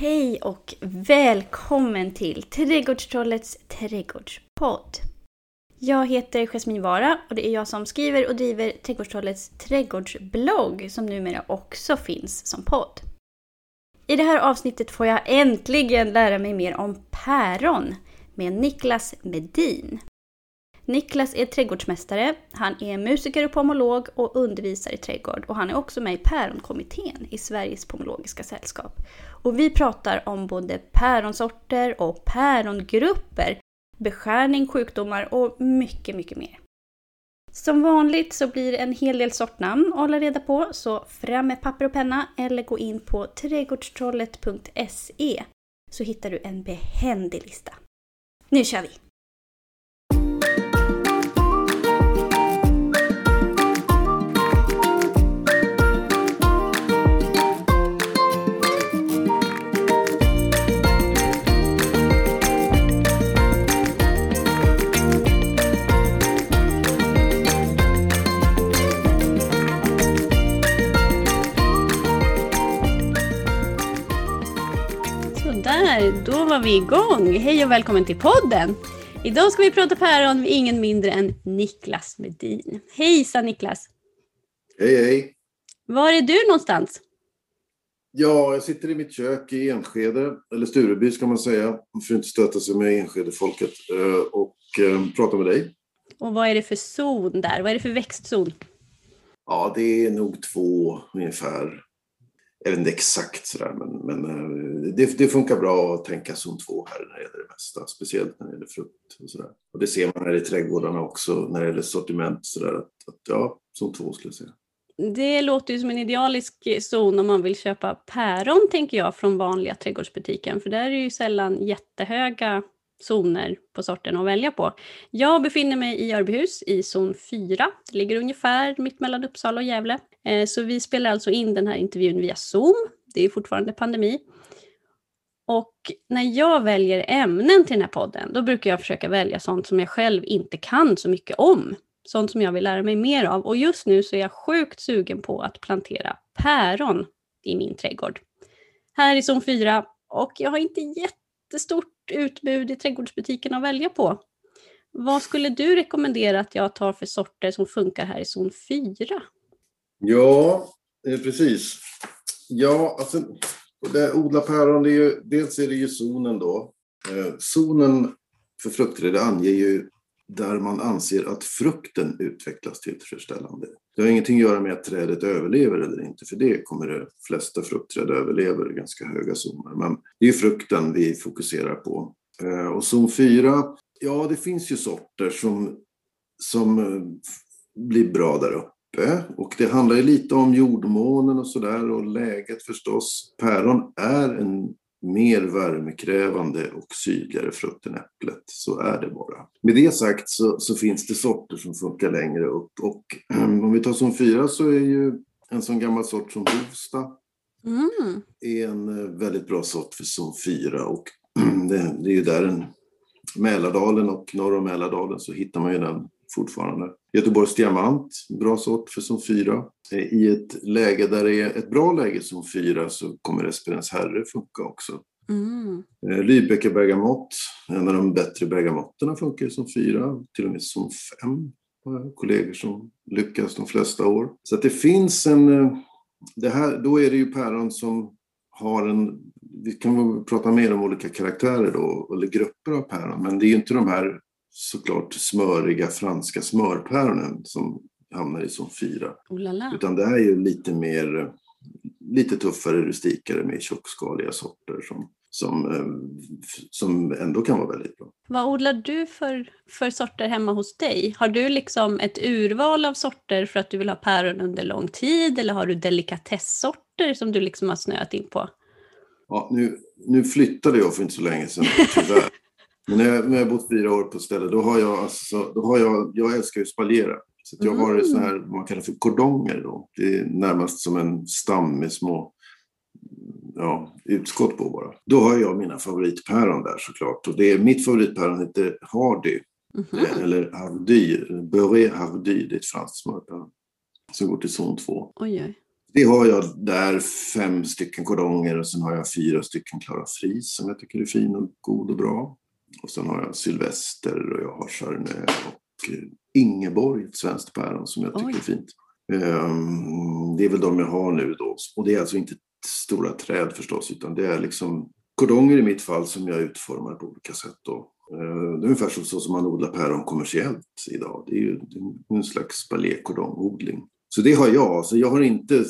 Hej och välkommen till Trädgårdstrollets trädgårdspodd. Jag heter Jasmin Vara och det är jag som skriver och driver Trädgårdstrollets trädgårdsblogg som numera också finns som podd. I det här avsnittet får jag äntligen lära mig mer om päron med Niklas Medin. Niklas är trädgårdsmästare, han är musiker och pomolog och undervisar i trädgård och han är också med i Päronkommittén i Sveriges pomologiska sällskap. Och vi pratar om både päronsorter och pärongrupper, beskärning, sjukdomar och mycket, mycket mer. Som vanligt så blir det en hel del sortnamn att hålla reda på, så fram med papper och penna eller gå in på trädgårdstrollet.se så hittar du en behändig lista. Nu kör vi! Sådär, då var vi igång. Hej och välkommen till podden. Idag ska vi prata päron med ingen mindre än Niklas Medin. Hejsan Niklas! Hej hej! Var är du någonstans? Ja, jag sitter i mitt kök i Enskede, eller Stureby ska man säga, för att inte stöta sig med Enskede-folket, eh, och eh, prata med dig. Och vad är det för zon där? Vad är det för växtzon? Ja, det är nog två ungefär. Jag vet inte exakt sådär, men, men eh, det, det, funkar bra att tänka zon två här när det gäller det mesta, speciellt när det gäller frukt och sådär. Och det ser man här i trädgårdarna också när det gäller sortiment sådär, att, att ja, zon två skulle jag säga. Det låter ju som en idealisk zon om man vill köpa päron, tänker jag, från vanliga trädgårdsbutiken. För där är det ju sällan jättehöga zoner på sorten att välja på. Jag befinner mig i Örbyhus i zon 4. Det ligger ungefär mitt mellan Uppsala och Gävle. Eh, så vi spelar alltså in den här intervjun via Zoom. Det är fortfarande pandemi. Och när jag väljer ämnen till den här podden, då brukar jag försöka välja sånt som jag själv inte kan så mycket om sånt som jag vill lära mig mer av. Och just nu så är jag sjukt sugen på att plantera päron i min trädgård. Här i zon 4 och jag har inte jättestort utbud i trädgårdsbutiken att välja på. Vad skulle du rekommendera att jag tar för sorter som funkar här i zon 4? Ja, eh, precis. Ja, alltså, det odla päron, det är ju, dels är det ju zonen då. Eh, zonen för fruktträd anger ju där man anser att frukten utvecklas tillfredsställande. Det har ingenting att göra med att trädet överlever eller inte, för det kommer de flesta fruktträd överlever ganska höga zoner. Men det är frukten vi fokuserar på. Eh, och zon 4, ja det finns ju sorter som, som eh, blir bra där uppe. Och det handlar ju lite om jordmånen och sådär och läget förstås. Päron är en mer värmekrävande och sydligare frukt än äpplet. Så är det bara. Med det sagt så, så finns det sorter som funkar längre upp. Och om vi tar som fyra så är ju en sån gammal sort som Hovsta mm. är en uh, väldigt bra sort för zon 4. Och det, det, är ju där en Mälardalen och norr om Mälardalen så hittar man ju den fortfarande. Göteborgs diamant, bra sort för zon 4. Eh, I ett läge där det är ett bra läge som 4 så kommer Esperens Herre funka också. Mm. Eh, Lübecker bergamott, en av de bättre bergamotterna funkar som 4, till och med som 5. Kollegor som lyckas de flesta år. Så att det finns en... Eh, det här, då är det ju päron som har en... Vi kan prata mer om olika karaktärer då, eller grupper av päron, men det är ju inte de här såklart smöriga franska smörpäronen som hamnar i zon 4. Oh Utan det är ju lite mer, lite tuffare, rustikare med tjockskaliga sorter som, som, eh, som ändå kan vara väldigt bra. Vad odlar du för, för sorter hemma hos dig? Har du liksom ett urval av sorter för att du vill ha päron under lång tid eller har du delikatessorter som du liksom har snöat in på? Ja, nu, nu flyttade jag för inte så länge sedan, tyvärr. Men när jag, när jag bott fyra år på stället, då har jag, alltså, då har jag, jag älskar ju spaljera. Så jag har mm. så här, vad man kallar för kordonger då. Det är närmast som en stam med små ja, utskott på bara. Då har jag mina favoritpäron där såklart. Och det är, mitt favoritpäron heter Hardy. Mm. Eller Hardy, Beurré Hardy, det är ett franskt smörpäron. Som går till zon 2. Oj, oj. Det har jag där, fem stycken kordonger och sen har jag fyra stycken Klara Fris som jag tycker är fin och god och bra. Och sen har jag Sylvester och jag har Chardonnay och Ingeborg, ett svenskt päron som jag tycker Oj. är fint. Um, det är väl de jag har nu då. Och det är alltså inte stora träd förstås, utan det är liksom kordonger i mitt fall som jag utformar på olika sätt. Då. Uh, det är ungefär så som man odlar päron kommersiellt idag. Det är ju en slags balé-kordongodling. Så det har jag. Så jag har inte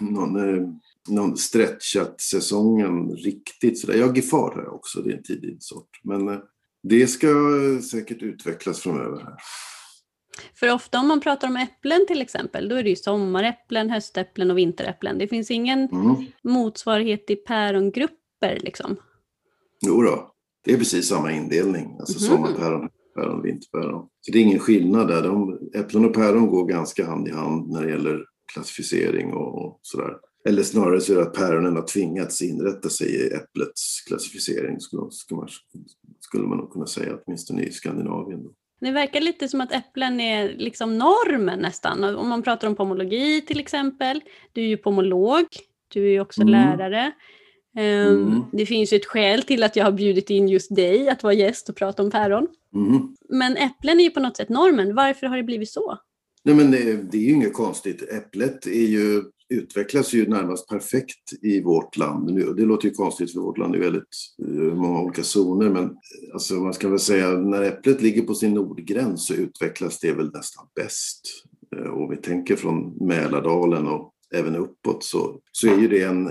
någon, eh, någon stretchat säsongen riktigt sådär. Jag har här också, det är en tidig sort. Men eh, det ska säkert utvecklas framöver. Här. För ofta om man pratar om äpplen till exempel, då är det ju sommaräpplen, höstäpplen och vinteräpplen. Det finns ingen mm. motsvarighet i pärongrupper liksom? Jo då, det är precis samma indelning. Alltså mm. sommarpäron, päron, vinterpäron. Så det är ingen skillnad där. De, äpplen och päron går ganska hand i hand när det gäller klassificering och sådär. Eller snarare så är det att päronen har tvingats inrätta sig i äpplets klassificering, skulle, man, skulle man nog kunna säga, åtminstone i Skandinavien. Då. Det verkar lite som att äpplen är liksom normen nästan. Om man pratar om pomologi till exempel. Du är ju pomolog, du är ju också mm. lärare. Um, mm. Det finns ju ett skäl till att jag har bjudit in just dig att vara gäst och prata om päron. Mm. Men äpplen är ju på något sätt normen. Varför har det blivit så? Nej, men det, det är ju inget konstigt. Äpplet är ju, utvecklas ju närmast perfekt i vårt land. Nu, det låter ju konstigt för vårt land är väldigt eh, många olika zoner. Men eh, alltså, man ska väl säga när äpplet ligger på sin nordgräns så utvecklas det väl nästan bäst. Eh, och om vi tänker från Mälardalen och även uppåt så, så är ju det en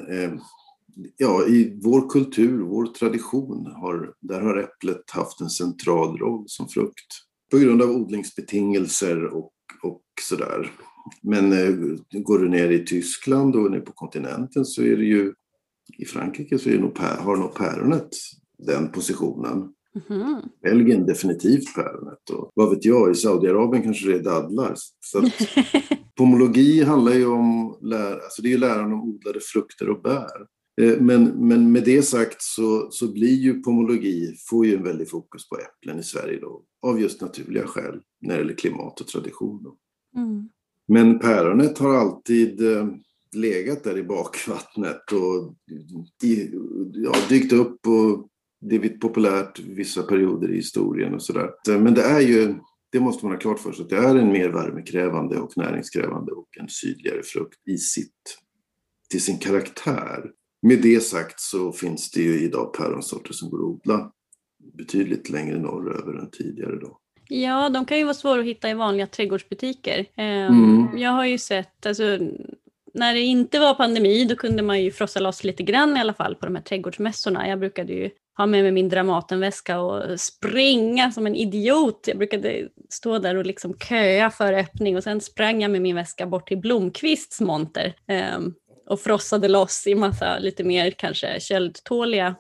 ja, i vår kultur, vår tradition, har, där har äpplet haft en central roll som frukt. På grund av odlingsbetingelser och, och sådär. Men eh, går du ner i Tyskland och ner på kontinenten så är det ju i Frankrike så är nog, har nog päronet den positionen. Mm. Belgien definitivt päronet och vad vet jag, i Saudiarabien kanske det är dadlar. Så att, pomologi handlar ju om, lär, alltså det är läran om odlade frukter och bär. Eh, men, men med det sagt så, så blir ju pomologi, får ju en väldig fokus på äpplen i Sverige då, av just naturliga skäl när det gäller klimat och tradition. Då. Mm. Men päronet har alltid eh, legat där i bakvattnet och ja, dykt upp och blivit populärt vissa perioder i historien och sådär. Men det är ju, det måste man ha klart för sig, att det är en mer värmekrävande och näringskrävande och en sydligare frukt i sitt, till sin karaktär. Med det sagt så finns det ju idag päronsorter som går att odla betydligt längre norröver än tidigare. Då. Ja, de kan ju vara svåra att hitta i vanliga trädgårdsbutiker. Ehm, mm. Jag har ju sett, alltså, när det inte var pandemi då kunde man ju frossa loss lite grann i alla fall på de här trädgårdsmässorna. Jag brukade ju ha med mig min Dramatenväska och springa som en idiot. Jag brukade stå där och liksom köa för öppning och sen sprang jag med min väska bort till Blomqvists monter. Um, och frossade loss i massa lite mer kanske köldtåliga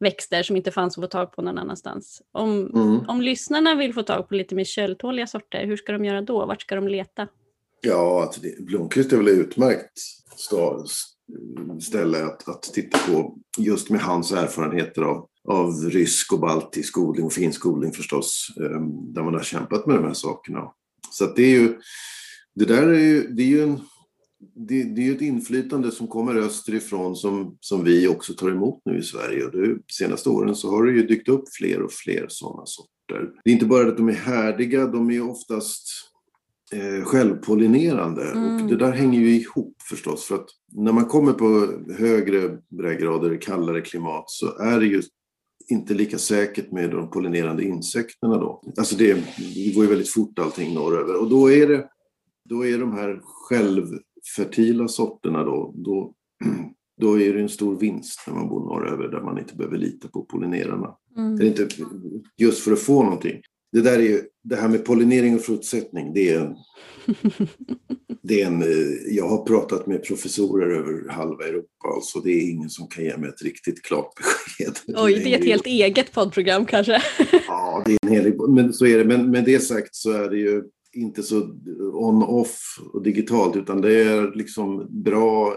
växter som inte fanns att få tag på någon annanstans. Om, mm. om lyssnarna vill få tag på lite mer köldtåliga sorter, hur ska de göra då? Vart ska de leta? Ja, alltså är väl ett utmärkt ställe att, att titta på just med hans erfarenheter av, av rysk och baltisk odling och finsk odling förstås, ehm, där man har kämpat med de här sakerna. Så det är ju, det där är ju, det är ju en det, det är ju ett inflytande som kommer österifrån som, som vi också tar emot nu i Sverige. Och de senaste åren så har det ju dykt upp fler och fler sådana sorter. Det är inte bara att de är härdiga, de är oftast eh, självpollinerande. Mm. Och det där hänger ju ihop förstås. För att när man kommer på högre breddgrader, kallare klimat, så är det ju inte lika säkert med de pollinerande insekterna då. Alltså det, det går ju väldigt fort allting norröver. Och då är det då är de här själv fertila sorterna då, då, då är det en stor vinst när man bor norröver där man inte behöver lita på pollinerarna. Mm. inte, just för att få någonting. Det, där är ju, det här med pollinering och frutsättning, det är, en, det är en... Eh, jag har pratat med professorer över halva Europa, alltså det är ingen som kan ge mig ett riktigt klart besked. Oj, det är ett helt eget poddprogram kanske? ja, det är en helig, men så är det. Men med det sagt så är det ju inte så on-off och digitalt utan det är liksom bra,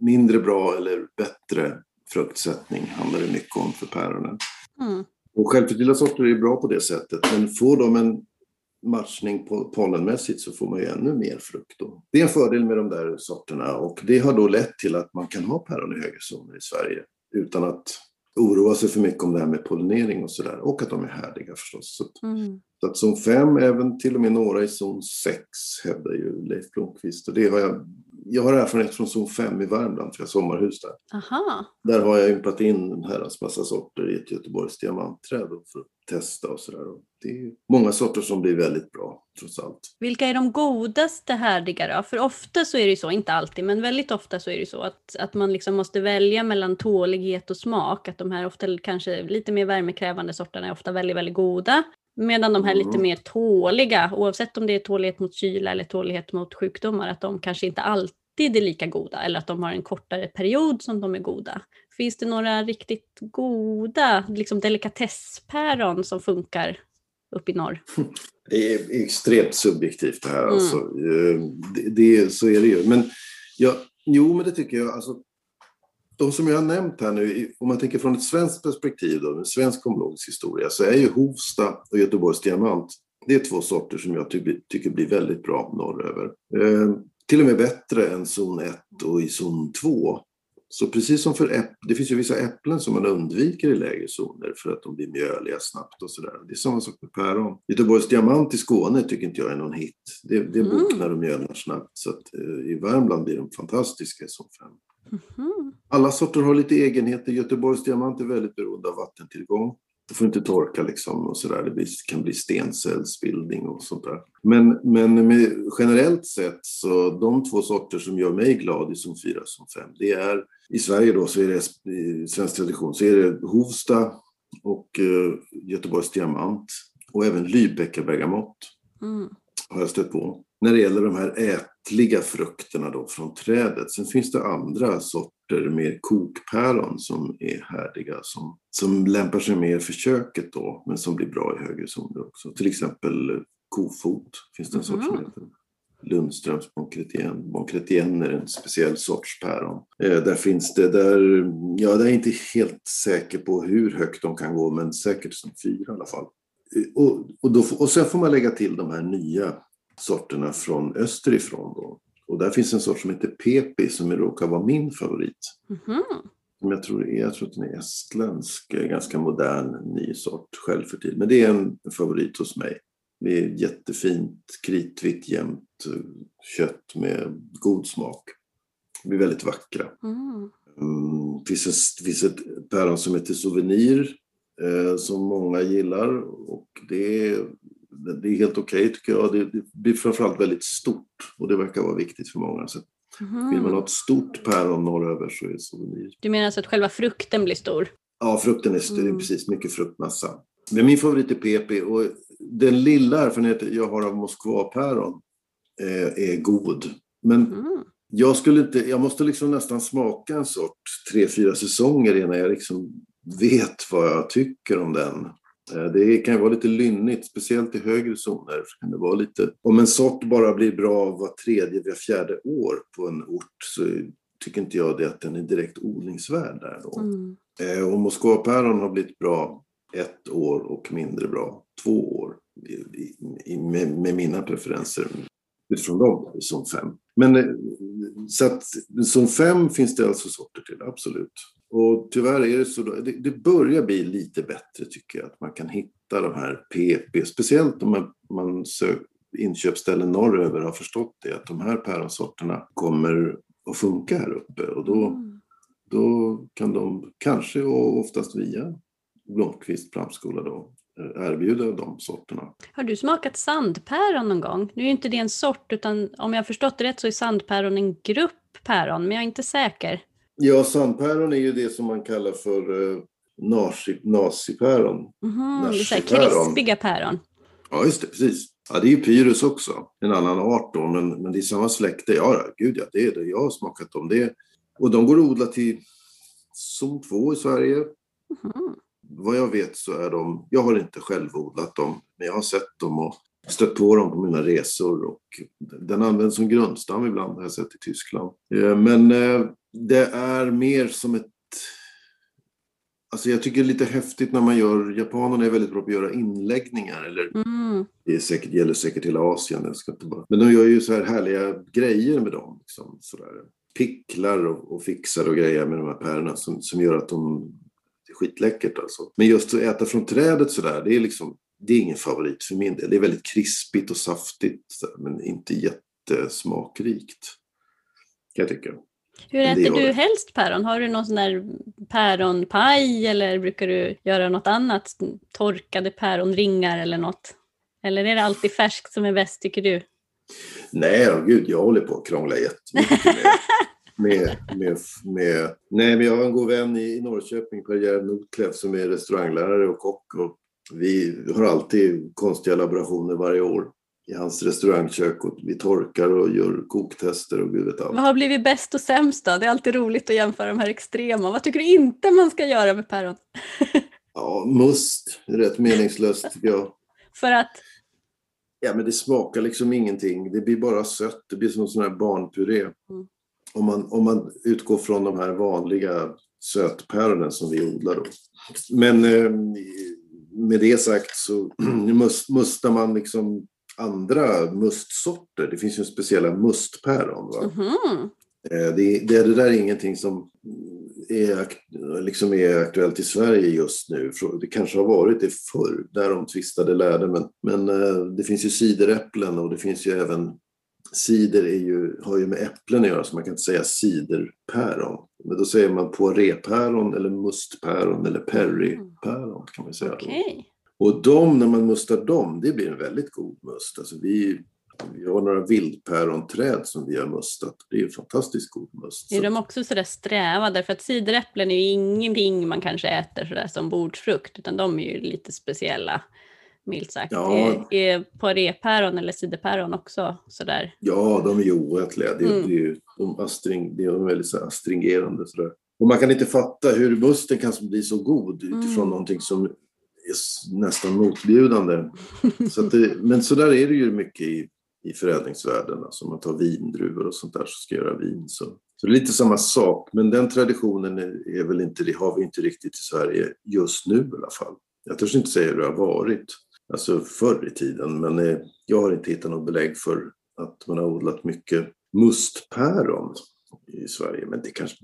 mindre bra eller bättre fruktsättning handlar det mycket om för päronen. Mm. Och självförgyllda sorter är bra på det sättet men får de en matchning på pollenmässigt så får man ju ännu mer frukt. Då. Det är en fördel med de där sorterna och det har då lett till att man kan ha päron i högre zoner i Sverige utan att oroa sig för mycket om det här med pollinering och sådär. Och att de är härdiga förstås. Så, mm. så att zon 5, även till och med några i zon 6 hävdar ju Leif Blomqvist. Och det har jag jag har erfarenhet från zon 5 i Värmland, för jag har sommarhus där. Aha. Där har jag ympat in en herrans massa sorter i ett Göteborgs diamantträd för att testa och sådär. Det är många sorter som blir väldigt bra, trots allt. Vilka är de godaste härdiga då? För ofta så är det ju så, inte alltid, men väldigt ofta så är det så att, att man liksom måste välja mellan tålighet och smak. Att de här ofta kanske lite mer värmekrävande sorterna är ofta väldigt, väldigt goda. Medan de här mm. lite mer tåliga, oavsett om det är tålighet mot kyla eller tålighet mot sjukdomar, att de kanske inte alltid är lika goda eller att de har en kortare period som de är goda. Finns det några riktigt goda liksom delikatesspäron som funkar upp i norr? Det är extremt subjektivt det här. Mm. Alltså. Eh, det, det, så är det ju. Men ja, jo, men det tycker jag. Alltså, de som jag har nämnt här nu, om man tänker från ett svenskt perspektiv, då, en svensk omologisk historia, så är ju Hovsta och Göteborgs diamant, det är två sorter som jag ty tycker blir väldigt bra norröver. Eh, till och med bättre än zon 1 och i zon 2. Så precis som för äpplen, det finns ju vissa äpplen som man undviker i lägre zoner för att de blir mjöliga snabbt och sådär. Det är samma sak med päron. Göteborgs diamant i Skåne tycker inte jag är någon hit. Det, det mm. boknar och mjölnar snabbt. Så att, eh, i Värmland blir de fantastiska i zon 5. Mm. Alla sorter har lite egenheter. Göteborgs diamant är väldigt beroende av vattentillgång. Det får inte torka liksom och sådär. Det kan bli stencellsbildning och sånt där. Men, men med, generellt sett så de två sorter som gör mig glad i 4 och zon 5 det är i Sverige då så är det i svensk tradition så är det Hovsta och uh, Göteborgs diamant och även bergamott mm. har jag stött på när det gäller de här ätliga frukterna då från trädet. Sen finns det andra sorter, mer kokpäron som är härdiga, som, som lämpar sig mer för köket då, men som blir bra i högre zoner också. Till exempel kofot finns det en sort som mm. heter. Lundströms Bonchrétien. Bonchrétien är en speciell sorts päron. Eh, där finns det, där, ja, där är jag inte helt säker på hur högt de kan gå, men säkert som fyra i alla fall. Eh, och, och, då, och sen får man lägga till de här nya sorterna från österifrån. Då. Och där finns en sort som heter Pepi som råkar vara min favorit. Mm jag, tror, jag tror att den är estländsk, ganska modern ny sort, självfertil. Men det är en favorit hos mig. Det är jättefint, kritvitt, jämnt kött med god smak. De är väldigt vackra. Mm. Mm, det finns, ett, finns ett päron som heter Souvenir eh, som många gillar och det är det är helt okej okay, tycker jag. Det, det blir framförallt väldigt stort och det verkar vara viktigt för många. Så mm. Vill man ha ett stort päron norröver så är det souvenir. Du menar alltså att själva frukten blir stor? Ja, frukten är stor. Mm. Precis mycket fruktmassa. Men min favorit är PP och den lilla erfarenheten jag har av Moskvapäron är, eh, är god. Men mm. jag, skulle inte, jag måste liksom nästan smaka en sort tre, fyra säsonger innan jag liksom vet vad jag tycker om den. Eh, det kan vara lite lynnigt, speciellt i högre zoner. Kan det vara lite, om en sort bara blir bra var tredje, var fjärde år på en ort så tycker inte jag det att den är direkt odlingsvärd där då. Mm. Eh, och Moskvapäron har blivit bra ett år och mindre bra två år med, med mina preferenser utifrån dem zon 5. Men eh, så att zon 5 finns det alltså sorter till, absolut. Och tyvärr är det så, det, det börjar bli lite bättre tycker jag, att man kan hitta de här PP, speciellt om man, man sök, inköpsställen norröver har förstått det, att de här päronsorterna kommer att funka här uppe och då, mm. då kan de kanske och oftast via Blomqvist plantskola då erbjuda de sorterna. Har du smakat sandpäron någon gång? Nu är inte det en sort, utan om jag har förstått det rätt så är sandpäron en grupp päron, men jag är inte säker. Ja, sandpäron är ju det som man kallar för uh, nazipäron. Mm -hmm, krispiga päron. Ja, just det, precis. Ja, det är ju pyrus också, en annan art då, men, men det är samma släkte. Ja, gud ja, det är det. Jag har smakat dem. Det. Och de går att odla till zon 2 i Sverige. Mm -hmm vad jag vet så är de, jag har inte själv odlat dem, men jag har sett dem och stött på dem på mina resor och den används som grundstam ibland har jag sett i Tyskland. Eh, men eh, det är mer som ett Alltså jag tycker det är lite häftigt när man gör, japanerna är väldigt bra på att göra inläggningar. Eller, Mm. det säkert, gäller säkert hela Asien. Jag ska inte bara, men de gör ju så här härliga grejer med dem. Liksom, sådär. Picklar och, och fixar och grejer med de här pärorna som, som gör att de det är skitläckert alltså. Men just att äta från trädet sådär, det är liksom det är ingen favorit för min del. Det är väldigt krispigt och saftigt men inte jättesmakrikt. Kan jag tycka. Hur äter du helst päron? Har du någon sån där päronpaj eller brukar du göra något annat? Torkade päronringar eller något? Eller är det alltid färskt som är bäst tycker du? Nej, oh, gud, jag håller på att krångla jättemycket med, med, med, med... Nej, men jag har en god vän i, Norrköping, Per-Gerhard Notkleff, som är restauranglärare och kock. Och vi har alltid konstiga laborationer varje år i hans restaurangkök. Och vi torkar och gör koktester och gud vet allt. Vad har blivit bäst och sämst då? Det är alltid roligt att jämföra de här extrema. Vad tycker du inte man ska göra med päron? Ja, must är rätt meningslöst tycker jag. För att, Ja, men det smakar liksom ingenting. Det blir bara sött. Det blir som en sån här barnpuré. Mm. Om, man, om man utgår från de här vanliga sötpäronen som vi odlar då. Men eh, med det sagt så must, mustar man liksom andra mustsorter. Det finns ju speciella mustpäron. Va? Eh, Det, det, det där är ingenting som är, liksom är aktuellt i Sverige just nu. Det kanske har varit det förr, därom tvistade lärde. Men, men eh, det finns ju cideräpplen och det finns ju även Cider är ju, har ju med äpplen att göra, så man kan inte säga ciderpäron. Men då säger man poirépäron eller mustpäron eller perrypäron kan man säga. då. Och de, när man mustar dem, det blir en väldigt god must. Alltså vi, vi har några vildpäronträd som vi har mustat. Det är ju fantastiskt god must. Är Så- de också sådär sträva? Därför att cideräpplen är ju ingenting man kanske äter sådär som bordsfrukt, utan de är ju lite speciella, milt sagt. Ja. Är, är poirépäron eller ciderpäron också sådär? Ja, de är ju oätliga. Det, Mm. det är ju, de, astring, de är väldigt så astringerande. Sådär. Och man kan inte fatta hur musten kan bli så god utifrån Mm. någonting som nästan motbjudande. Så att det, men så där är det ju mycket i, i förädlingsvärlden. Alltså om man tar vindruvor och sånt där som ska göra vin. Så, så det är lite samma sak. Men den traditionen är, är väl inte, det har vi inte riktigt i Sverige just nu i alla fall. Jag törs inte säga hur det har varit. Alltså förr i tiden. Men eh, jag har inte hittat något belägg för att man har odlat mycket mustpäron i Sverige. Men det kanske,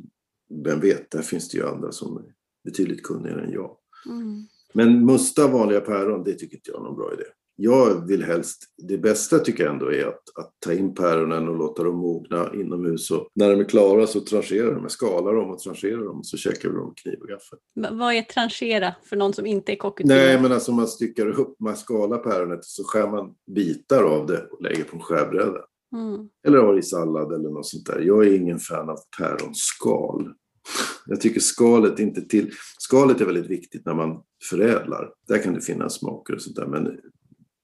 vem vet, där finns det ju andra som är betydligt kunnigare än jag. Mm. Men musta vanliga päron, det tycker inte jag är någon bra idé. Jag vill helst, det bästa tycker jag ändå är att, att ta in päronen och låta dem mogna inomhus. Och när de är klara så trancherar de, skalar dem och trancherar dem så käkar vi dem med kniv och gaffel. Va- Vad är tranchera för någon som inte är kockutbildad? Nej, men alltså man styckar upp, man skalar päronet och så skär man bitar av det och lägger på en skärbräda. Mm. Eller har i sallad eller något sånt där. Jag är ingen fan av päronskal. Jag tycker skalet inte till... Skalet är väldigt viktigt när man förädlar. Där kan det finnas smaker och sånt där. Men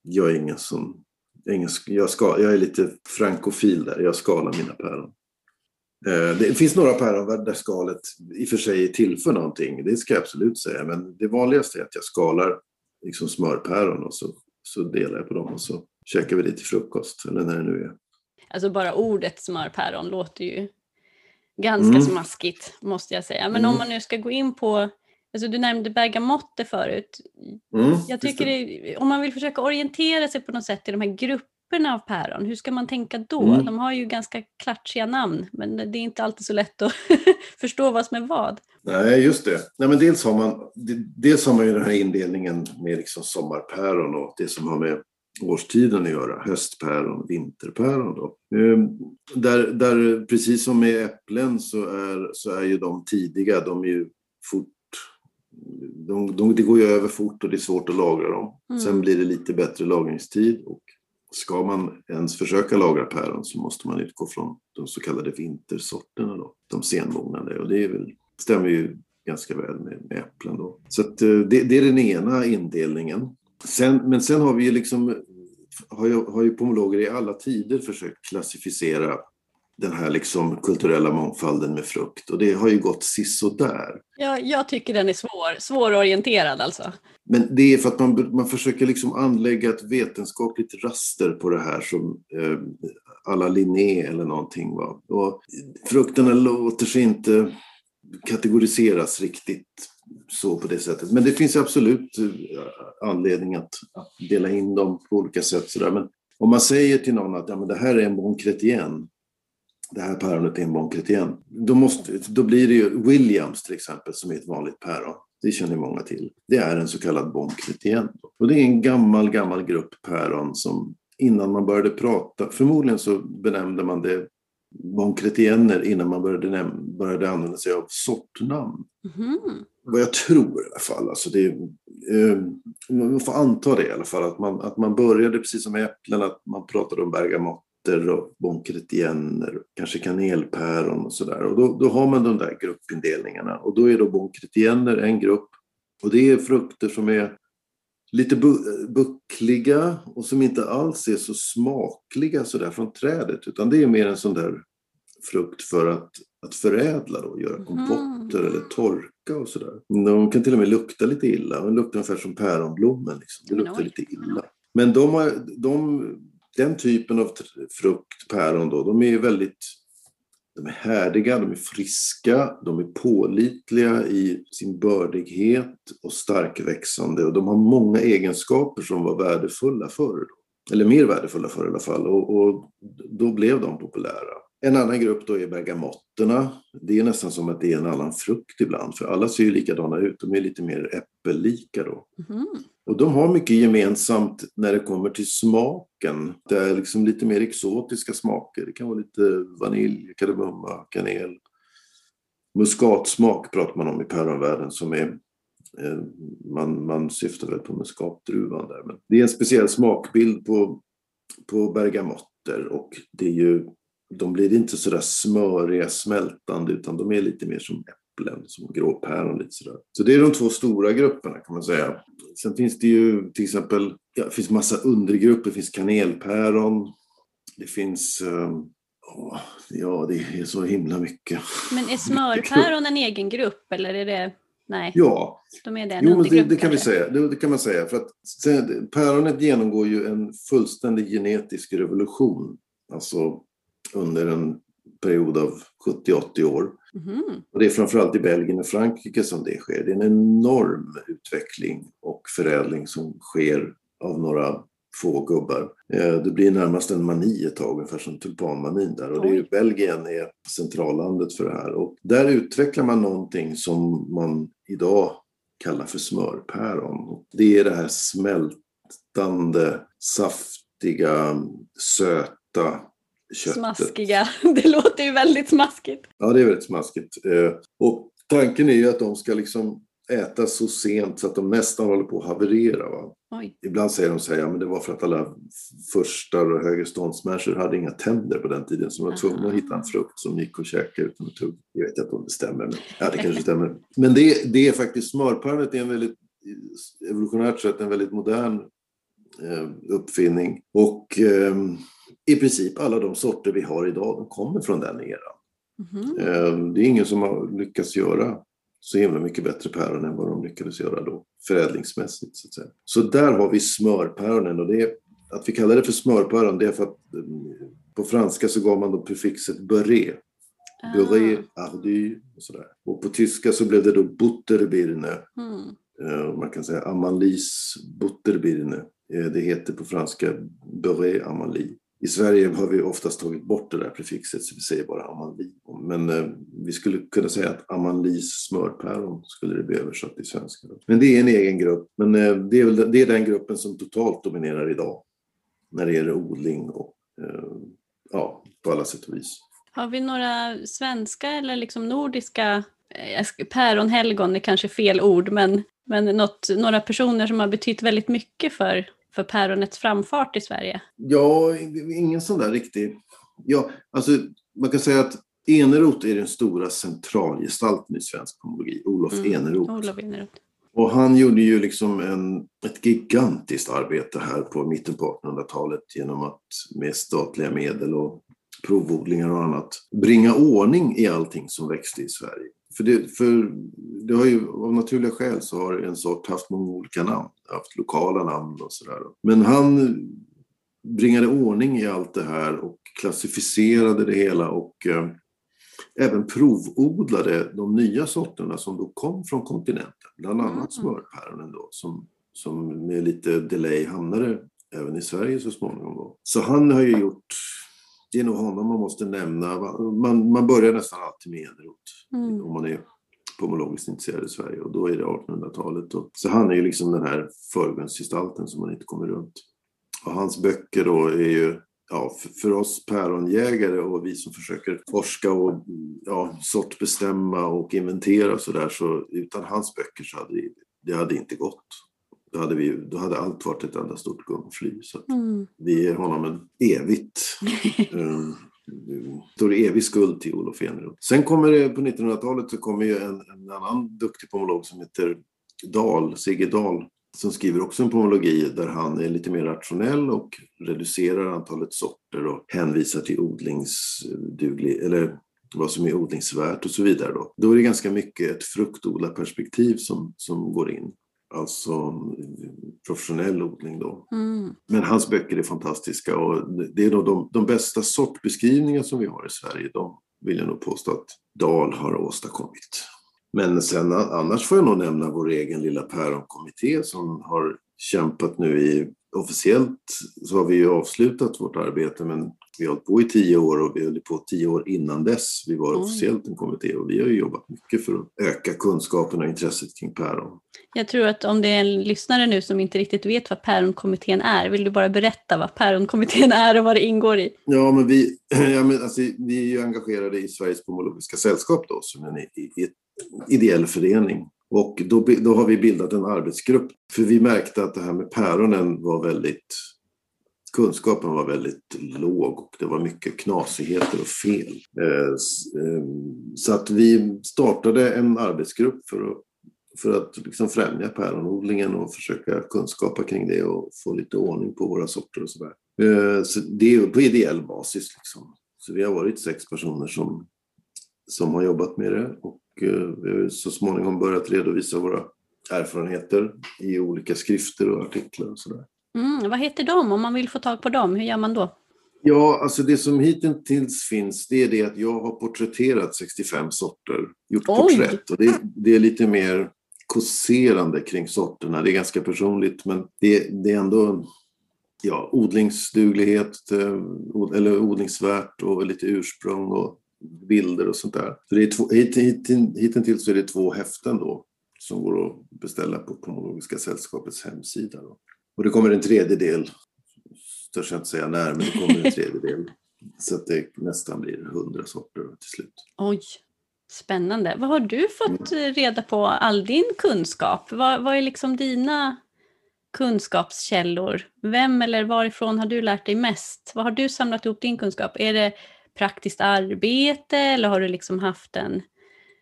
jag är ingen som... Jag är, ingen, jag, ska, jag är lite frankofil där. Jag skalar mina päron. Eh, det finns några päron där skalet i och för sig tillför någonting. Det ska jag absolut säga. Men det vanligaste är att jag skalar liksom smörpäron och så, så delar jag på dem och så käkar vi det till frukost. Eller när det nu är. Alltså bara ordet smörpäron låter ju ganska Mm. smaskigt måste jag säga. Men Mm. om man nu ska gå in på, alltså du nämnde bergamotte förut. Mm, Jag tycker det. om man vill försöka orientera sig på något sätt i de här grupperna av päron, hur ska man tänka då? Mm. De har ju ganska klatschiga namn, men det är inte alltid så lätt att förstå vad som är vad. Nej, just det. Nej, men dels, har man, de- dels har man ju den här indelningen med liksom sommarpäron och det som har med årstiden att göra. Höstpäron, vinterpäron. Då. Ehm, Där, där, precis som med äpplen så är, så är ju de tidiga, de är ju fort de, de, det går ju över fort och det är svårt att lagra dem. Mm. Sen blir det lite bättre lagringstid och ska man ens försöka lagra päron så måste man utgå från de så kallade vintersorterna då, de senmognade. Och det väl, stämmer ju ganska väl med, med äpplen då. Så att, eh, det, det är den ena indelningen. Sen, men sen har vi ju liksom, har ju, har ju pomologer i alla tider försökt klassificera den här liksom kulturella mångfalden med frukt och det har ju gått sisådär. Jag, jag tycker den är svår, svårorienterad alltså. Men det är för att man, man försöker liksom anlägga ett vetenskapligt raster på det här som eh, alla Linné eller någonting. Va? Och frukterna låter sig inte kategoriseras riktigt så på det sättet. Men det finns absolut eh, anledning att, att dela in dem på olika sätt. Så där. Men om man säger till någon att ja, men det här är en bon chrétien, det här päronet är en bon chrétien, då, måste, då blir det ju Williams till exempel som är ett vanligt päron. Det känner många till. Det är en så kallad bon chrétien. Och det är en gammal, gammal grupp päron som innan man började prata, förmodligen så benämnde man det bon chrétienner innan man började, började använda sig av sortnamn. Mm. Vad jag tror i alla fall. Alltså det, eh, man får anta det i alla fall. Att man, att man började precis som äpplen, att man pratade om bergamotter och bon chrétienner, kanske kanelpäron och sådär. Och då, då har man de där gruppindelningarna. Och då är då bon chrétienner en grupp. Och det är frukter som är lite bu buckliga och som inte alls är så smakliga sådär från trädet. Utan det är mer en sån där frukt för att, att förädla och göra kompotter mm. eller torka och sådär. De kan till och med lukta lite illa. De luktar ungefär som päronblommen. Liksom. Det luktar lite illa. Men de har, de, den typen av frukt, päron då, de är väldigt de är härdiga, de är friska, de är pålitliga i sin bördighet och starkväxande och de har många egenskaper som var värdefulla förr. Eller mer värdefulla förr i alla fall och, och då blev de populära. En annan grupp då är bergamotterna. Det är nästan som att det är en annan frukt ibland, för alla ser ju likadana ut. De är lite mer äppellika då. Mm. Och de har mycket gemensamt när det kommer till smaken. Det är liksom lite mer exotiska smaker. Det kan vara lite vanilj, kardemumma, kanel. Muskatsmak pratar man om i päronvärlden som är eh, man, man syftar väl på muskatdruvan där. Men det är en speciell smakbild på, på bergamotter och det är ju de blir inte sådär smöriga, smältande, utan de är lite mer som äpplen, som gråpäron. Lite sådär. Så det är de två stora grupperna kan man säga. Sen finns det ju till exempel, ja, det finns massa undergrupper, det finns kanelpäron, det finns oh, Ja, det är så himla mycket. Men är smörpäron en egen grupp eller är det Nej. Ja, de är det, jo, det, det, kan vi säga. Det, det, kan man säga. För att päronet genomgår ju en fullständig genetisk revolution. Alltså under en period av 70-80 år. Mm. Och det är framförallt i Belgien och Frankrike som det sker. Det är en enorm utveckling och förädling som sker av några få gubbar. Eh, det blir närmast en mani ett tag, ungefär som tulpanmanin där. Och det är, Belgien är centrallandet för det här. Och där utvecklar man någonting som man idag kallar för smörpäron. Det är det här smältande, saftiga, söta köttet. Smaskiga. Det låter ju väldigt smaskigt. Ja, det är väldigt smaskigt. Eh, och tanken är ju att de ska liksom äta så sent så att de nästan håller på att haverera. Va? Ibland säger de så här, ja men det var för att alla förstar och högreståndsmänniskor hade inga tänder på den tiden så de var tvungna att hitta en frukt som gick att käka utan att tugga. Jag vet inte om det stämmer, men ja, det kanske stämmer. Men det, det är faktiskt, smörpannet är en väldigt, evolutionärt sett en väldigt modern eh, uppfinning. Och eh, i princip alla de sorter vi har idag, de kommer från den eran. Mm. Det är ingen som har lyckats göra så himla mycket bättre päron än vad de lyckades göra då, förädlingsmässigt. Så, att säga. så där har vi smörpäronen och det är, att vi kallar det för smörpäron det är för att mm, på franska så gav man då prefixet beurré. Ah. Beurré, ardu och sådär. Och på tyska så blev det då butterbirne. Mm. Man kan säga amanlis butterbirne. Eh, det heter på franska beurré amali. I Sverige har vi oftast tagit bort det där prefixet så vi säger bara amanli. Men eh, vi skulle kunna säga att amanlis smörpäron skulle det bli översatt till svenska. Men det är en egen grupp. Men eh, det, är väl, det är den gruppen som totalt dominerar idag när det gäller odling och eh, ja, på alla sätt och vis. Har vi några svenska eller liksom nordiska eh, päronhelgon är kanske fel ord, men, men något, några personer som har betytt väldigt mycket för för päronets framfart i Sverige? Ja, ingen sån där riktig... Ja, alltså, man kan säga att Eneroth är den stora centralgestalten i svensk pomologi, Olof mm. Eneroth. Olof Eneroth. Och han gjorde ju liksom en, ett gigantiskt arbete här på mitten på 1800-talet genom att med statliga medel och provodlingar och annat bringa ordning i allting som växte i Sverige. För det, för det har ju av naturliga skäl så har en sort haft många olika namn, haft lokala namn och sådär. Men han bringade ordning i allt det här och klassificerade det hela och eh, även provodlade de nya sorterna som då kom från kontinenten. Bland annat mm. smörpäronen då som, som med lite delay hamnade även i Sverige så småningom. Då. Så han har ju gjort det är nog honom man måste nämna. Man, man börjar nästan alltid med Eneroth mm. om man är pomologiskt intresserad i Sverige och då är det 1800-talet. Så han är ju liksom den här förgrundsgestalten som man inte kommer runt. Och hans böcker då är ju ja, för oss päronjägare och vi som försöker forska och ja, sortbestämma och inventera och sådär så utan hans böcker så hade det, det hade inte gått. Då hade, vi, då hade allt varit ett enda stort gungfly. Så mm. vi ger honom en evigt um, står evig skuld till Olof Eneroth. Sen kommer det på 1900-talet så kommer ju en, en annan duktig pomolog som heter Dahl, Sigge Dahl, som skriver också en pomologi där han är lite mer rationell och reducerar antalet sorter och hänvisar till odlingsduglig, eller vad som är odlingsvärt och så vidare. Då, då är det ganska mycket ett fruktodlarperspektiv som, som går in. Alltså professionell odling då. Mm. Men hans böcker är fantastiska och det är nog de, de bästa sortbeskrivningar som vi har i Sverige. De vill jag nog påstå att Dahl har åstadkommit. Men sen annars får jag nog nämna vår egen lilla päronkommitté som har kämpat nu i officiellt så har vi ju avslutat vårt arbete men vi har hållit på i tio år och vi höll på tio år innan dess. Vi var officiellt en kommitté och vi har ju jobbat mycket för att öka kunskapen och intresset kring päron. Jag tror att om det är en lyssnare nu som inte riktigt vet vad päronkommittén är, vill du bara berätta vad päronkommittén är och vad det ingår i? Ja, men vi, ja, men alltså, vi är ju engagerade i Sveriges pomologiska sällskap då, som en ideell förening och då, då har vi bildat en arbetsgrupp. För vi märkte att det här med päronen var väldigt kunskapen var väldigt låg och det var mycket knasigheter och fel. Eh, eh, så att vi startade en arbetsgrupp för att, för att liksom främja päronodlingen och försöka kunskapa kring det och få lite ordning på våra sorter och sådär. Eh, så det är på ideell basis. Liksom. Så vi har varit sex personer som, som har jobbat med det och vi har så småningom börjat redovisa våra erfarenheter i olika skrifter och artiklar och sådär. Mm, vad heter de om man vill få tag på dem? Hur gör man då? Ja, alltså det som hittills finns det är det att jag har porträtterat 65 sorter, gjort Oj. porträtt och det, det, är lite mer kåserande kring sorterna. Det är ganska personligt men det, det är ändå ja, odlingsduglighet eh, eller odlingsvärt och lite ursprung och bilder och sånt där. Så det är två, hit, hit, hittills är det två häften då som går att beställa på Pomologiska sällskapets hemsida. Då. Och det kommer en tredje del, törs jag inte säga när, men det kommer en tredje del. Så att det nästan blir hundra sorter till slut. Oj, spännande. Vad har du fått mm. reda på all din kunskap? Vad, vad är liksom dina kunskapskällor? Vem eller varifrån har du lärt dig mest? Vad har du samlat ihop din kunskap? Är det praktiskt arbete eller har du liksom haft en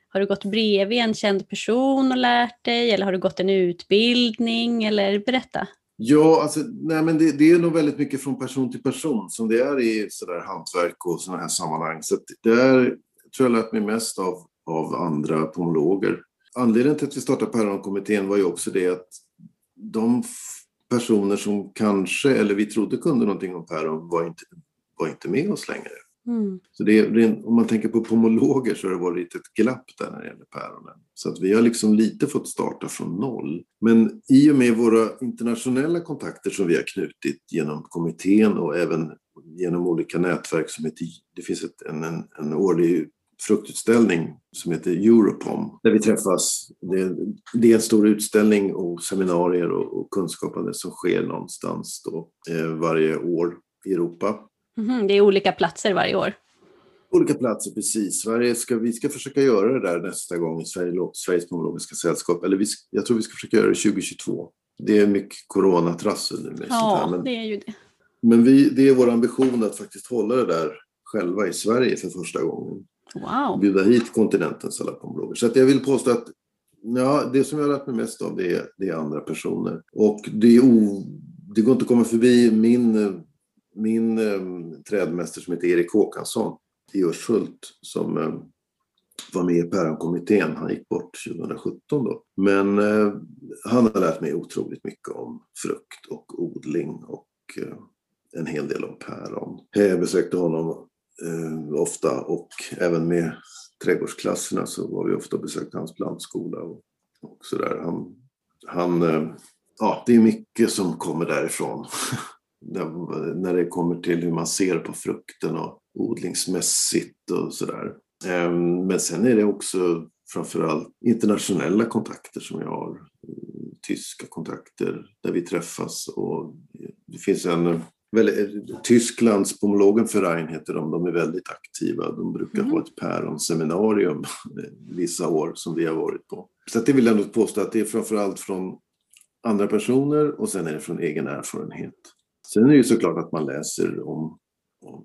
har du gått bredvid en känd person och lärt dig eller har du gått en utbildning eller berätta? Ja, alltså, nej, men det, det är nog väldigt mycket från person till person som det är i sådär hantverk och sådana här sammanhang. Så där tror jag lärt mig mest av, av andra pomologer. Anledningen till att vi startade Päronkommittén var ju också det att de personer som kanske, eller vi trodde kunde någonting om päron var inte, var inte med oss längre. Mm. Så det är, om man tänker på pomologer så har det varit ett glapp där när det gäller päronen. Så att vi har liksom lite fått starta från noll. Men i och med våra internationella kontakter som vi har knutit genom kommittén och även genom olika nätverk som heter, det finns ett, en, en, en årlig fruktutställning som heter Europom där vi träffas. Det, det, är en stor utställning och seminarier och, och kunskapande som sker någonstans då, eh, varje år i Europa. Mm, det är olika platser varje år? Olika platser, precis. Sverige ska, vi ska försöka göra det där nästa gång i Sverige, Sveriges pomologiska sällskap. Eller vi, jag tror vi ska försöka göra det 2022. Det är mycket coronatrassel nu med ja, sånt här. Men, det är ju det. Men vi, det är vår ambition att faktiskt hålla det där själva i Sverige för första gången. Wow. Bjuda hit kontinentens alla pomologer. Så att jag vill påstå att ja, det som jag har lärt mig mest av det är, det är andra personer. Och det, är o, det går inte att komma förbi min min eh, trädmästare som heter Erik Håkansson i Urshult som eh, var med i Päronkommittén. Han gick bort 2017 då. Men eh, han har lärt mig otroligt mycket om frukt och odling och eh, en hel del om päron. Jag besökte honom eh, ofta och även med trädgårdsklasserna så var vi ofta och besökte hans plantskola och, och sådär. Han, han, eh, ja, det är mycket som kommer därifrån. när, det kommer till hur man ser på frukten och odlingsmässigt och sådär. Eh, men sen är det också framförallt internationella kontakter som jag har. Tyska kontakter där vi träffas och det finns en Tysklands Pomologenverein heter de, de är väldigt aktiva. De brukar mm. ha ett päronseminarium vissa år som vi har varit på. Så det vill jag nog påstå att det är framförallt från andra personer och sen är det från egen erfarenhet. Sen är det ju såklart att man läser om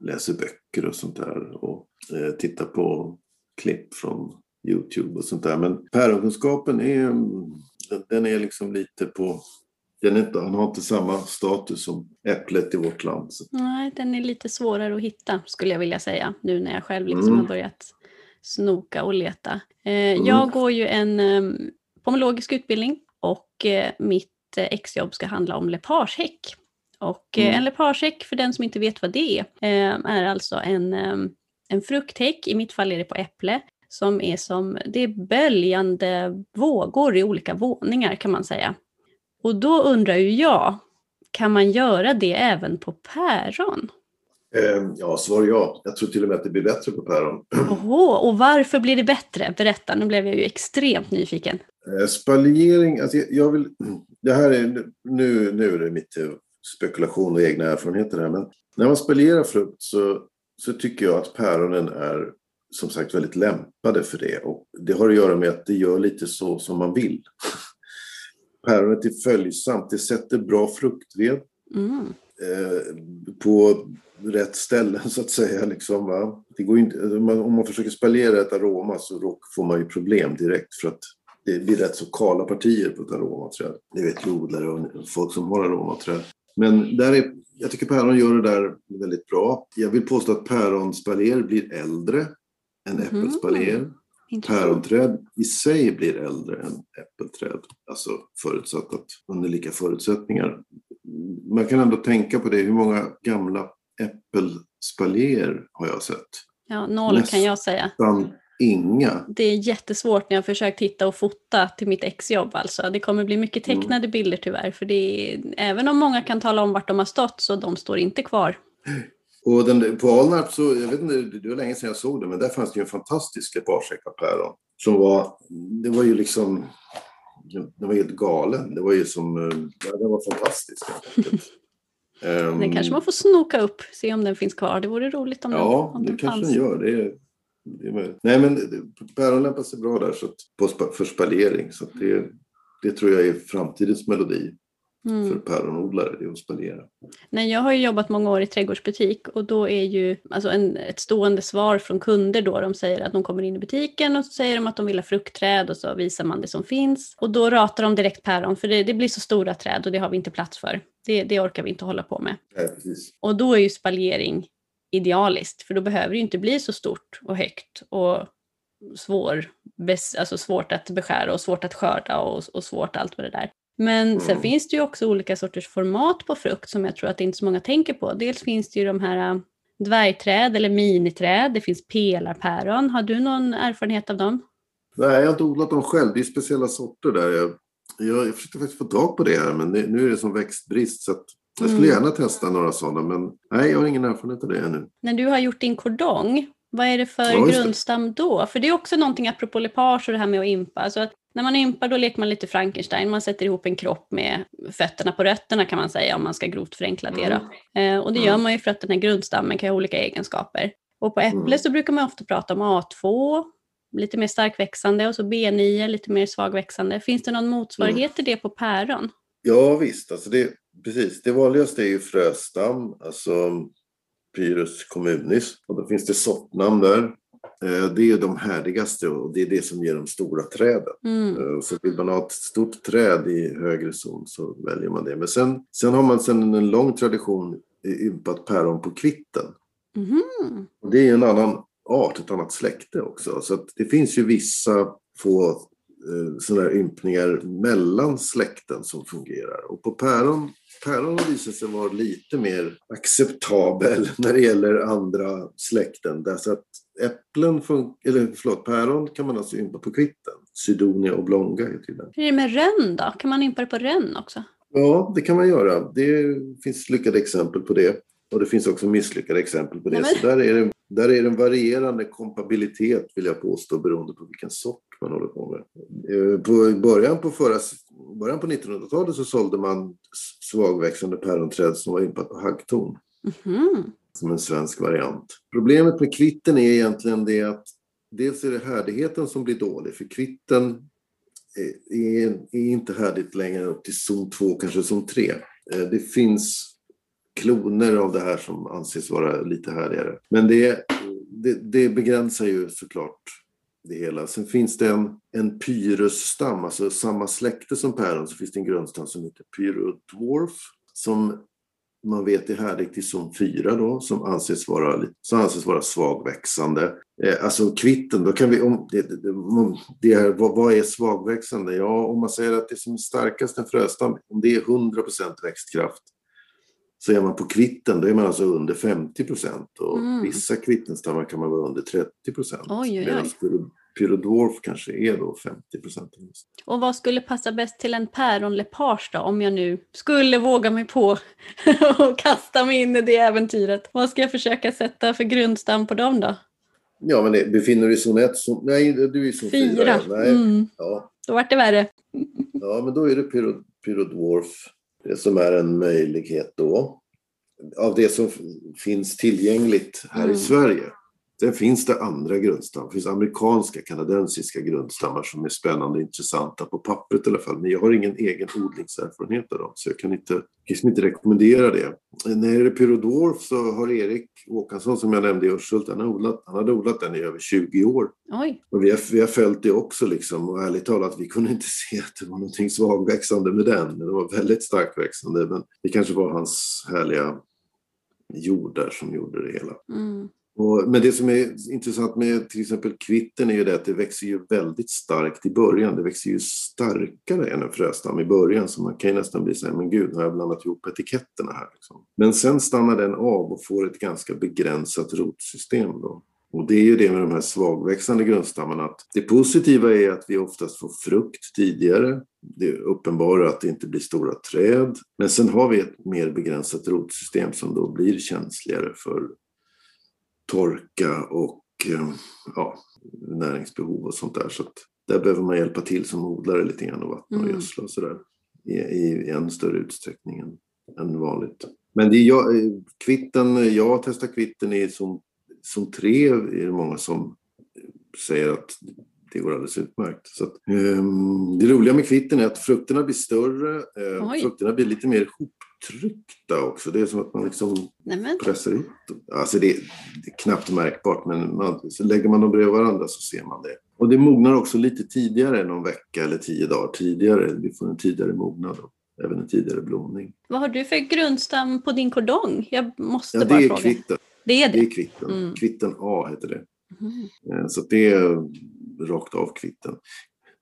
läser böcker och sånt där och eh, tittar på klipp från Youtube och sånt där. Men päronkunskapen är, den är liksom lite på den, inte, den har inte samma status som äpplet i vårt land. Nej, den är lite svårare att hitta skulle jag vilja säga nu när jag själv liksom mm. har börjat snoka och leta. Eh, mm. Jag går ju en eh, pomologisk utbildning och eh, mitt eh, exjobb ska handla om lepagehäck. Och eh, mm. en lepagehäck, för den som inte vet vad det är, eh, är alltså en, en frukthäck, i mitt fall är det på äpple, som är som, det är böljande vågor i olika våningar kan man säga. Och då undrar ju jag, kan man göra det även på päron? Ehm, ja, svar ja. Jag tror till och med att det blir bättre på päron. Oho, och varför blir det bättre? Berätta, nu blev jag ju extremt nyfiken. Eh, spaliering, alltså jag vill, det här är, nu, nu är det mitt spekulation och egna erfarenheter här, men när man spolierar frukt så, så tycker jag att päronen är som sagt väldigt lämpade för det. Och det har att göra med att det gör lite så som man vill. Päronet är följsamt, det sätter bra fruktved. Mm. Eh, på rätt ställen så att säga. Liksom, va? Det går inte, om man försöker spalera ett aroma så får man ju problem direkt för att det blir rätt så kala partier på ett aromaträd. Det vet ju odlare och folk som har aromaträd. Men där är, jag tycker päron gör det där väldigt bra. Jag vill påstå att päronspaljer blir äldre än mhm. äppelspaljer. Mm. Päronträd i sig blir äldre än äppelträd, alltså förutsatt att under lika förutsättningar. Man kan ändå tänka på det, hur många gamla äppelspaljer har jag sett? Ja, noll Nästan kan jag säga. Inga. Det är jättesvårt när jag försökt hitta och fota till mitt exjobb alltså. Det kommer bli mycket mm. tecknade mm. bilder tyvärr, för det är, även om många kan tala om vart de har stått så de står inte kvar. Och den, på Alnarp så, jag vet inte, det var länge sedan jag såg det, men där fanns det ju en fantastisk päron. Som var, det var ju liksom, den var helt galen. Det var ju som, ja, den var fantastisk. um, den kanske man får snoka upp, se om den finns kvar. Det vore roligt om ja, den, om det kanske fanns. den gör. Det är Nej, men päron lämpar sig bra där så att, på, för spalering. Så det, det tror jag är framtidens melodi mm. för päronodlare, det är att spendera. Nej, jag har ju jobbat många år i trädgårdsbutik och då är ju alltså en, ett stående svar från kunder då, de säger att de kommer in i butiken och så säger de att de vill ha fruktträd och så visar man det som finns. Och då ratar de direkt päron för det, det blir så stora träd och det har vi inte plats för. Det, det orkar vi inte hålla på med. Nej, och då är ju spaljering idealiskt, för då behöver det ju inte bli så stort och högt och svår, alltså svårt att beskära och svårt att skörda och, och svårt allt med det där. Men mm. sen finns det ju också olika sorters format på frukt som jag tror att inte så många tänker på. Dels finns det ju de här äh, dvärgträd eller miniträd, det finns pelarpäron. Har du någon erfarenhet av dem? Nej, jag har inte odlat dem själv. Det är speciella sorter där. Jag, jag, jag försökte faktiskt få tag på det här, men det, nu är det som växtbrist. Så jag skulle mm. gärna testa några sådana, men nej, jag har ingen erfarenhet av det ännu. När du har gjort din kordong, vad är det för ja, grundstam då? För det är också någonting apropå lepage och det här med att impa. Alltså att när man ympar då leker man lite Frankenstein, man sätter ihop en kropp med fötterna på rötterna kan man säga om man ska grovt förenkla det. Då. Mm. Eh, och det gör man ju för att den här grundstammen kan ha olika egenskaper. Och på äpple mm. så brukar man ofta prata om A2, lite mer starkväxande och så B9, lite mer svagväxande. Finns det någon motsvarighet mm. till det på päron? Ja visst, alltså det, precis. Det vanligaste är ju fröstam, alltså Pyrus communis. Och då finns det sortnamn där. Eh, det är de härdigaste och det är det som ger de stora träden. Mm. Eh, så vill man ha ett stort träd i högre zon så väljer man det. Men sen, sen har man sen en lång tradition ympat päron på kvitten. Mm. Och det är en annan art, ett annat släkte också. Så det finns ju vissa få sådana här ympningar mellan släkten som fungerar. Och på päron, päron har visat sig vara lite mer acceptabel när det gäller andra släkten. Därför att äpplen, eller förlåt, päron kan man alltså ympa på kvitten. Sydonia oblonga heter den. Hur är det med rönn då? Kan man ympa det på rönn också? Ja, det kan man göra. Det finns lyckade exempel på det. Och det finns också misslyckade exempel på det. Nej, Så där är, det, där är det en varierande kompabilitet vill jag påstå beroende på vilken sort man håller på med. Eh, på början på, förra, början på 1900-talet så sålde man svagväxande päronträd som var ympat på haggtorn. Mm. Som en svensk variant. Problemet med kvitten är egentligen det att dels är det härdigheten som blir dålig för kvitten är, är inte härdigt längre upp till zon 2, kanske zon 3. Eh, det finns kloner av det här som anses vara lite härligare. Men det, det, det begränsar ju såklart det hela. Sen finns det en, en pyrusstam, alltså samma släkte som päron så finns det en grundstam som heter pyrodwarf som man vet är härdig till zon 4 då, som anses vara, som anses vara svagväxande. Eh, alltså kvitten, då kan vi, om, det, det, det här, vad, vad, är svagväxande? Ja, om man säger att det som är starkast en fröstam, om det är 100% växtkraft, så är man på kvitten, då är man alltså under 50 procent. Och mm. vissa kvittenstammar kan man vara under 30 procent. Medan pyrodwarf kanske är då 50 procent. Och vad skulle passa bäst till en päronlepage då, om jag nu skulle våga mig på och kasta mig in i det äventyret? Vad ska jag försöka sätta för grundstam på dem då? Ja, men det, befinner du i zon 1? Nej, du är i zon 4. Fyra. Nej. Mm. Ja. Då vart det värre. ja, men då är det pyrod, pyrodwarf som är en möjlighet då. Av det som finns tillgängligt här mm. i Sverige. Sen finns det andra grundstammar. Det finns amerikanska, kanadensiska grundstammar som är spännande och intressanta på pappret i alla fall. Men jag har ingen egen odlingserfarenhet av dem, så jag kan inte, liksom inte rekommendera det. När det är pyrodorf så har Erik Håkansson, som jag nämnde i Urshult, han, odlat, han hade odlat den i över 20 år. Oj. Och vi har, vi har följt det också liksom. Och ärligt talat, vi kunde inte se att det var någonting svagväxande med den. Den var väldigt starkväxande, men det kanske var hans härliga jord där som gjorde det hela. Mm. Och, men det som är intressant med till exempel kvitten är ju det att det växer ju väldigt starkt i början. Det växer ju starkare än en fröstam i början så man kan ju nästan bli så här, men gud, har jag blandat ihop etiketterna här? Liksom. Men sen stannar den av och får ett ganska begränsat rotsystem då. Och det är ju det med de här svagväxande grundstammarna att det positiva är att vi oftast får frukt tidigare. Det är uppenbara att det inte blir stora träd. Men sen har vi ett mer begränsat rotsystem som då blir känsligare för torka och eh, ja, näringsbehov och sånt där. Så där behöver man hjälpa till som odlare lite grann och vattna och mm. gödsla och sådär i, i än större utsträckning än, än vanligt. Men det är jag, eh, kvitten, jag testar kvitten i som, som tre är det många som säger att det går alldeles utmärkt. Så att, um, det roliga med kvitten är att frukterna blir större, uh, frukterna blir lite mer ihop tryckta också. Det är som att man liksom Nämen. pressar ihop dem. Alltså det, det, är knappt märkbart men man, så lägger man dem bredvid varandra så ser man det. Och det mognar också lite tidigare, någon vecka eller tio dagar tidigare. Vi får en tidigare mognad och även en tidigare blomning. Vad har du för grundstam på din kordong? Jag måste ja, bara fråga. Det är kvitten. Det är det? Det är kvitten. Mm. Kvitten A heter det. Mm. Så det är rakt av kvitten.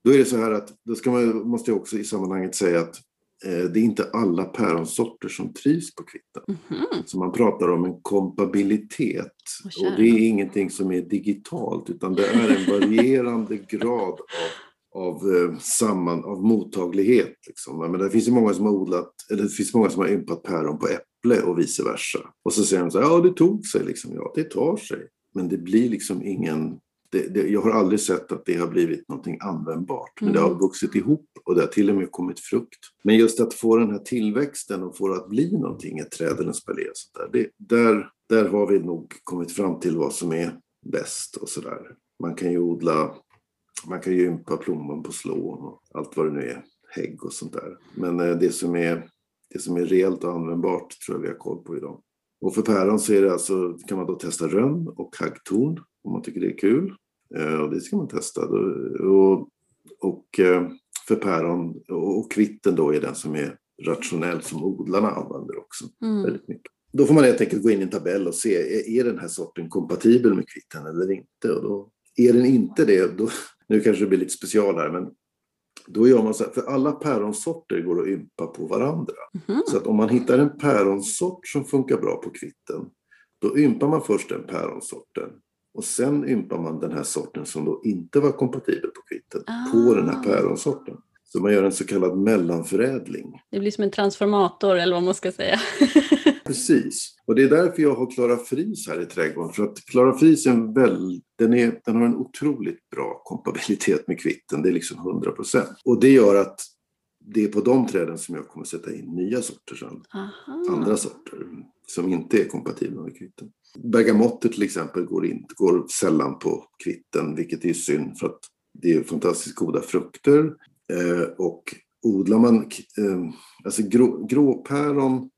Då är det så här att, då man, måste jag också i sammanhanget säga att Eh, det är inte alla päronsorter som trivs på kvitten. Mm -hmm. Så man pratar om en kompabilitet. Oh, och det är ingenting som är digitalt utan det är en varierande grad av, av, eh, samman, av mottaglighet. Liksom. Men det finns ju många som har odlat, eller det finns många som har ympat päron på äpple och vice versa. Och så säger de så här, ja det tog sig liksom. Ja, det tar sig. Men det blir liksom ingen det, det, jag har aldrig sett att det har blivit någonting användbart. Men det har mm. vuxit ihop och det har till och med kommit frukt. Men just att få den här tillväxten och få det att bli någonting, ett träd eller en spalé, där, där, där har vi nog kommit fram till vad som är bäst och sådär. Man kan ju odla, man kan ju ympa plommon på slån och allt vad det nu är, hägg och sånt där. Men eh, det som är, det som är reellt och användbart tror jag vi har koll på idag. Och för päron så är det alltså, kan man då testa rönn och haggtorn om man tycker det är kul. Eh, och det ska man testa. Och, och eh, för päron och kvitten då är den som är rationell som odlarna använder också. Mm. Väldigt mycket. Då får man helt enkelt gå in i en tabell och se, är den här sorten kompatibel med kvitten eller inte? Och då, är den inte det, då, nu kanske det blir lite special här, men Då gör man så här, för alla päronsorter går att ympa på varandra. Mhm. Så att om man hittar en päronsort som funkar bra på kvitten, då ympar man först den päronsorten. Och sen ympar man den här sorten som då inte var kompatibel på kvitten, på den här Ah. päronsorten. Så man gör en så kallad mellanförädling. Det blir som en transformator eller vad man ska säga. Precis. Och det är därför jag har Klara Fris här i trädgården. För att Klara Fris är en väl, den, är, den har en otroligt bra kompabilitet med kvitten. Det är liksom 100 procent. Och det gör att det är på de träden som jag kommer sätta in nya sorter sen. Aha. Andra sorter som inte är kompatibla med kvitten. Bergamotter till exempel går, in, går sällan på kvitten, vilket är synd för att det är fantastiskt goda frukter. Eh, och odlar man eh, alltså grå, gråpäron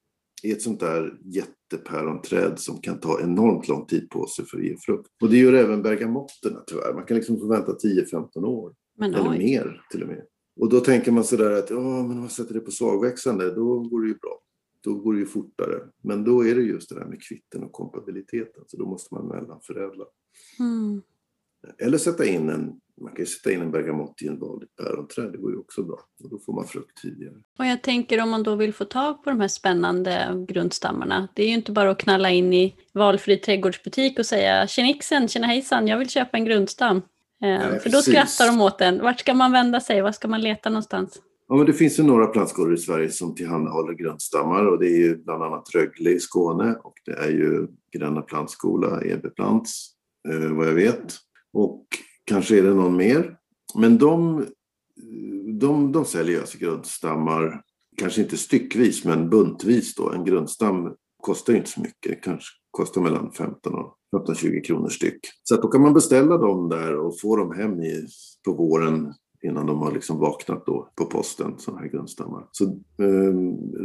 är ett sånt där jättepäronträd som kan ta enormt lång tid på sig för att ge frukt. Och det gör även bergamotterna tyvärr. Man kan liksom få vänta 10-15 år. Men Eller oj. mer till och med. Och då tänker man sådär att ja, men om man sätter det på svagväxande, då går det ju bra. Då går det ju fortare. Men då är det just det där med kvitten och kompabiliteten. Så då måste man mellanförädla. Mm. Eller sätta in en, man kan ju sätta in en bergamott i en vanligt päronträd. Det går ju också bra. Och då får man frukt tidigare. Och jag tänker om man då vill få tag på de här spännande grundstammarna. Det är ju inte bara att knalla in i valfri trädgårdsbutik och säga tjenixen, tjena hejsan, jag vill köpa en grundstam. Eh, Nej, för då precis. skrattar de åt en. Vart ska man vända sig? Var ska man leta någonstans? Ja, men det finns ju några plantskolor i Sverige som tillhandahåller grundstammar och det är ju bland annat Rögle i Skåne och det är ju Gränna plantskola, Ebeplants, eh, vad jag vet. Och kanske är det någon mer. Men de, de, de säljer alltså grundstammar, kanske inte styckvis men buntvis då. En grundstam kostar inte så mycket, det kanske kostar mellan 15 och 15-20 kronor styck. Så att då kan man beställa dem där och få dem hem i, på våren innan de har liksom vaknat då på posten, sådana här grundstammar. Så eh,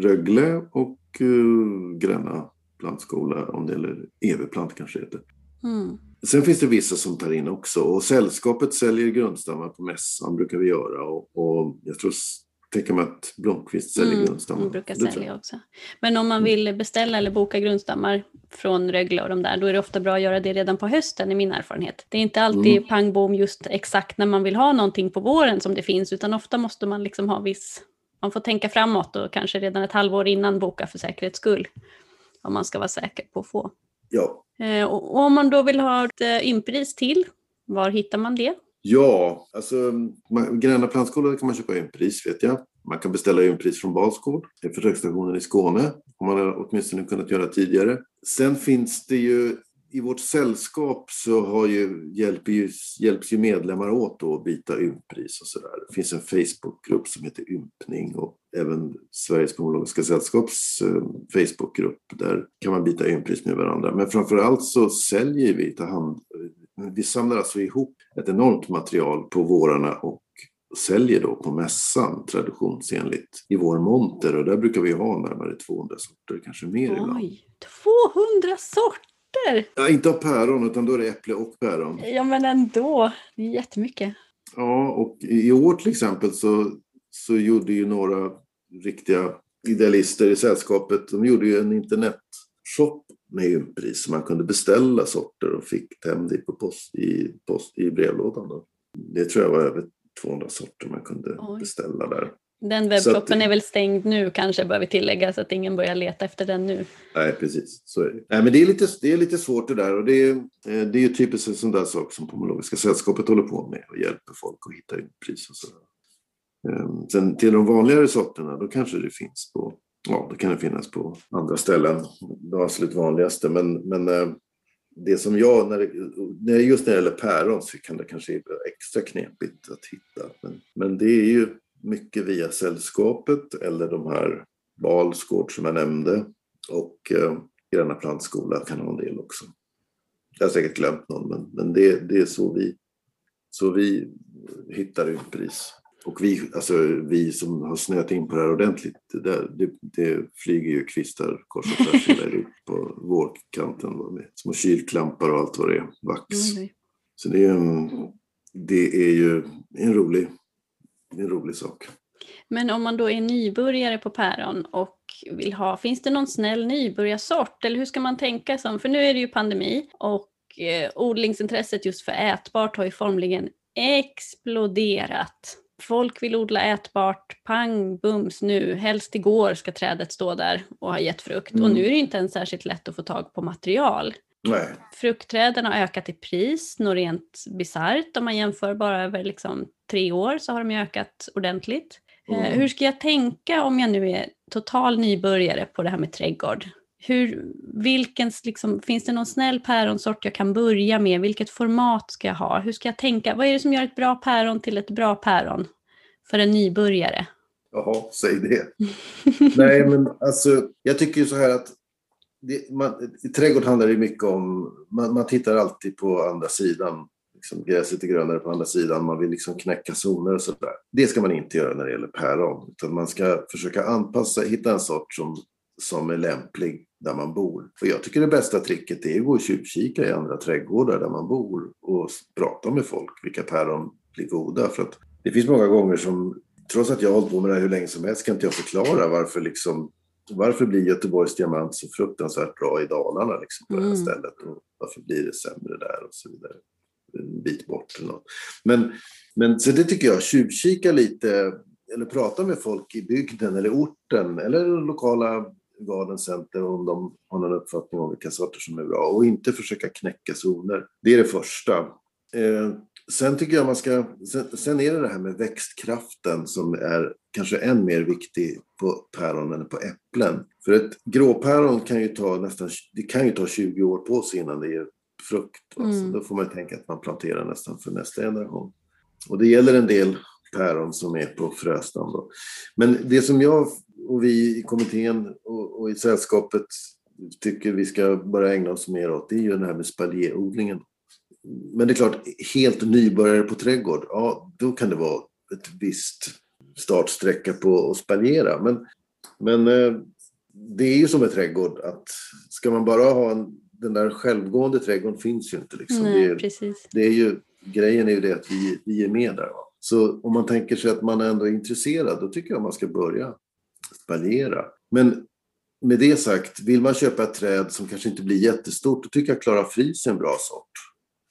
Rögle och eh, Gränna plantskola, om det eller Eveplant kanske heter. Mm. Sen finns det vissa som tar in också och sällskapet säljer grundstammar på mässan brukar vi göra och, och jag tror tänker mig att Blomqvist säljer Mm, grundstammar. de brukar sälja också. Men om man vill beställa eller boka grundstammar från Rögle och de där, då är det ofta bra att göra det redan på hösten, i min erfarenhet. Det är inte alltid Mm. pang bom just exakt när man vill ha någonting på våren som det finns, utan ofta måste man liksom ha viss... Man får tänka framåt och kanske redan ett halvår innan boka för säkerhets skull. Om man ska vara säker på att få. Ja, Eh, och, om man då vill ha ett eh, impris till, var hittar man det? Ja, alltså man- Gränna plantskola kan man köpa impris vet jag. Man kan beställa impris från Balsgård, det är försöksstationen i Skåne. Har man har åtminstone kunnat göra tidigare. Sen finns det ju i vårt sällskap så har ju, hjälper ju, hjälps ju medlemmar åt då att byta ympris och sådär. Det finns en Facebookgrupp som heter Ympning och även Sveriges Pomologiska Sällskaps eh, Facebookgrupp. Där kan man byta ympris med varandra. Men framför allt så säljer vi, tar hand, vi samlar alltså ihop ett enormt material på vårarna och säljer då på mässan traditionsenligt i vår monter och där brukar vi ha närmare 200 sorter, kanske mer ibland. Oj, 200 sorter! Ja, inte av päron utan då är det äpple och päron. Ja men ändå, det är jättemycket. Ja, och i år till exempel så, så gjorde ju några riktiga idealister i sällskapet, de gjorde ju en internetshop med ympris så man kunde beställa sorter och fick hem det på post, i, post, i brevlådan. Då. Det tror jag var över 200 sorter man kunde Oj. beställa där. Den webbshoppen är väl stängd nu kanske, bör vi tillägga, så att ingen börjar leta efter den nu. Nej, precis. Så är det. Nej, men det är, lite, det är lite svårt det där. Och det är, eh, det är ju typiskt en sån där sak som Pomologiska sällskapet håller på med och hjälper folk att hitta pris och sådär. Ehm, Sen till de vanligare sorterna, då kanske det finns på, ja, det kan det finnas på andra ställen. De absolut vanligaste. Men, men eh, det som jag, när det, just när det gäller päron så kan det kanske vara extra knepigt att hitta. Men, men det är ju mycket via sällskapet eller de här Balsgård som jag nämnde. Och eh, Gröna plantskola kan ha en del också. Jag har säkert glömt någon, men, men det, det är så vi, så vi hittar ympris. Och vi, alltså, vi som har snöat in på det här ordentligt, det, där, det, det flyger ju kvistar kors och tvärs hela Europa på vårkanten med små kylklampar och allt vad det är, vax. Oj. Så det är, en, det är ju en rolig, en rolig sak. Men om man då är nybörjare på päron och vill ha, finns det någon snäll nybörjarsort eller hur ska man tänka som, för nu är det ju pandemi och eh, odlingsintresset just för ätbart har ju formligen exploderat. Folk vill odla ätbart, pang, bums, nu, helst igår ska trädet stå där och ha gett frukt. Mm. Och nu är det inte ens särskilt lätt att få tag på material. Nej. Fruktträden har ökat i pris, något rent bisarrt om man jämför bara över liksom tre år så har de ökat ordentligt. Eh, mm. hur ska jag tänka om jag nu är total nybörjare på det här med trädgård? Hur, vilkens, liksom, finns det någon snäll päronsort jag kan börja med? Vilket format ska jag ha? Hur ska jag tänka? Vad är det som gör ett bra päron till ett bra päron för en nybörjare? Jaha, säg det. Nej, men alltså, jag tycker ju så här att det, man, i trädgård handlar det mycket om, man, man tittar alltid på andra sidan. Liksom, gräset är grönare på andra sidan, man vill liksom knäcka zoner och sådär. Det ska man inte göra när det gäller päron, utan man ska försöka anpassa, hitta en sort som, som är lämplig där man bor. Och jag tycker det bästa tricket är att gå och tjuvkika i andra trädgårdar där man bor och prata med folk vilka päron blir goda. För att det finns många gånger som, trots att jag har hållit på med det här hur länge som helst, kan inte jag förklara varför liksom varför blir Göteborgs diamant så fruktansvärt bra i Dalarna liksom, på mm. det här mm. stället? Och varför blir det sämre där och så vidare? En bit bort eller något. Men, men så det tycker jag, tjuvkika lite eller prata med folk i bygden eller orten eller lokala gardencenter om de har någon uppfattning om vilka sorter som är bra och inte försöka knäcka zoner. Det är det första. Eh, sen tycker jag man ska, sen, sen, är det det här med växtkraften som är kanske än mer viktig på päron än på äpplen. För ett gråpäron kan ju ta nästan, det kan ju ta 20 år på sig innan det ger frukt. Alltså, mm. Då får man tänka att man planterar nästan för nästa generation. Och det gäller en del päron som är på fröstam. Men det som jag och vi i kommittén och, och, i sällskapet tycker vi ska börja ägna oss mer åt, det är ju den här med spaljéodlingen. Men det är klart, helt nybörjare på trädgård, ja då kan det vara ett visst startsträcka på att spaljera. Men, men eh, det är ju som en trädgård att ska man bara ha en, den där självgående trädgården finns ju inte. Liksom. Nej, det, är, precis. det är ju, grejen är ju det att vi, vi är med där. Va? Så om man tänker sig att man ändå är intresserad, då tycker jag man ska börja spaljera. Men med det sagt, vill man köpa ett träd som kanske inte blir jättestort, då tycker jag Klara Fris är en bra sort.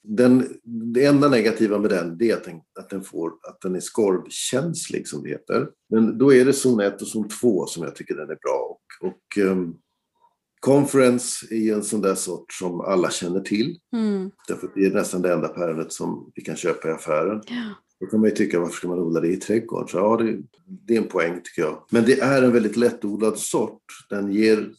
Den, det enda negativa med den är att den, att den, får, att den är skorvkänslig, som det heter. Men då är det zon 1 och zon 2 som jag tycker den är bra. Och, och um, Conference är en sån där sort som alla känner till. Mm. Därför det är nästan det enda päronet som vi kan köpa i affären. Ja. Då kan man ju tycka, varför ska man odla det i trädgården? Så ja, det, det, är en poäng tycker jag. Men det är en väldigt lättodlad sort. Den ger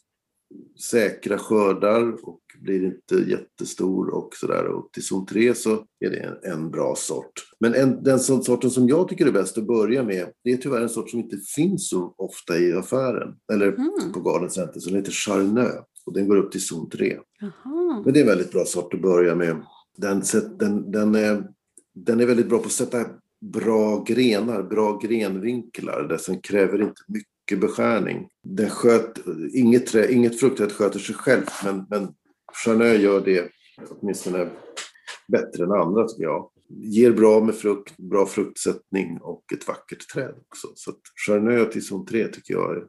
säkra skördar och blir inte jättestor och sådär. Och till zon 3 så är det en, en bra sort. Men en, den sorten som jag tycker är bäst att börja med, det är tyvärr en sort som inte finns så ofta i affären. Eller mm. på Garden Center, så den heter Charneux. Och den går upp till zon 3. Aha. Men det är en väldigt bra sort att börja med. Den, den, den är den är väldigt bra på att sätta bra grenar, bra grenvinklar. Den kräver inte mycket beskärning. Den sköt, inget, trä, inget fruktträd sköter sig självt men, men Chanel gör det åtminstone bättre än andra tycker jag. Ger bra med frukt, bra fruktsättning och ett vackert träd också. Så Charnö till zon 3 tycker jag, är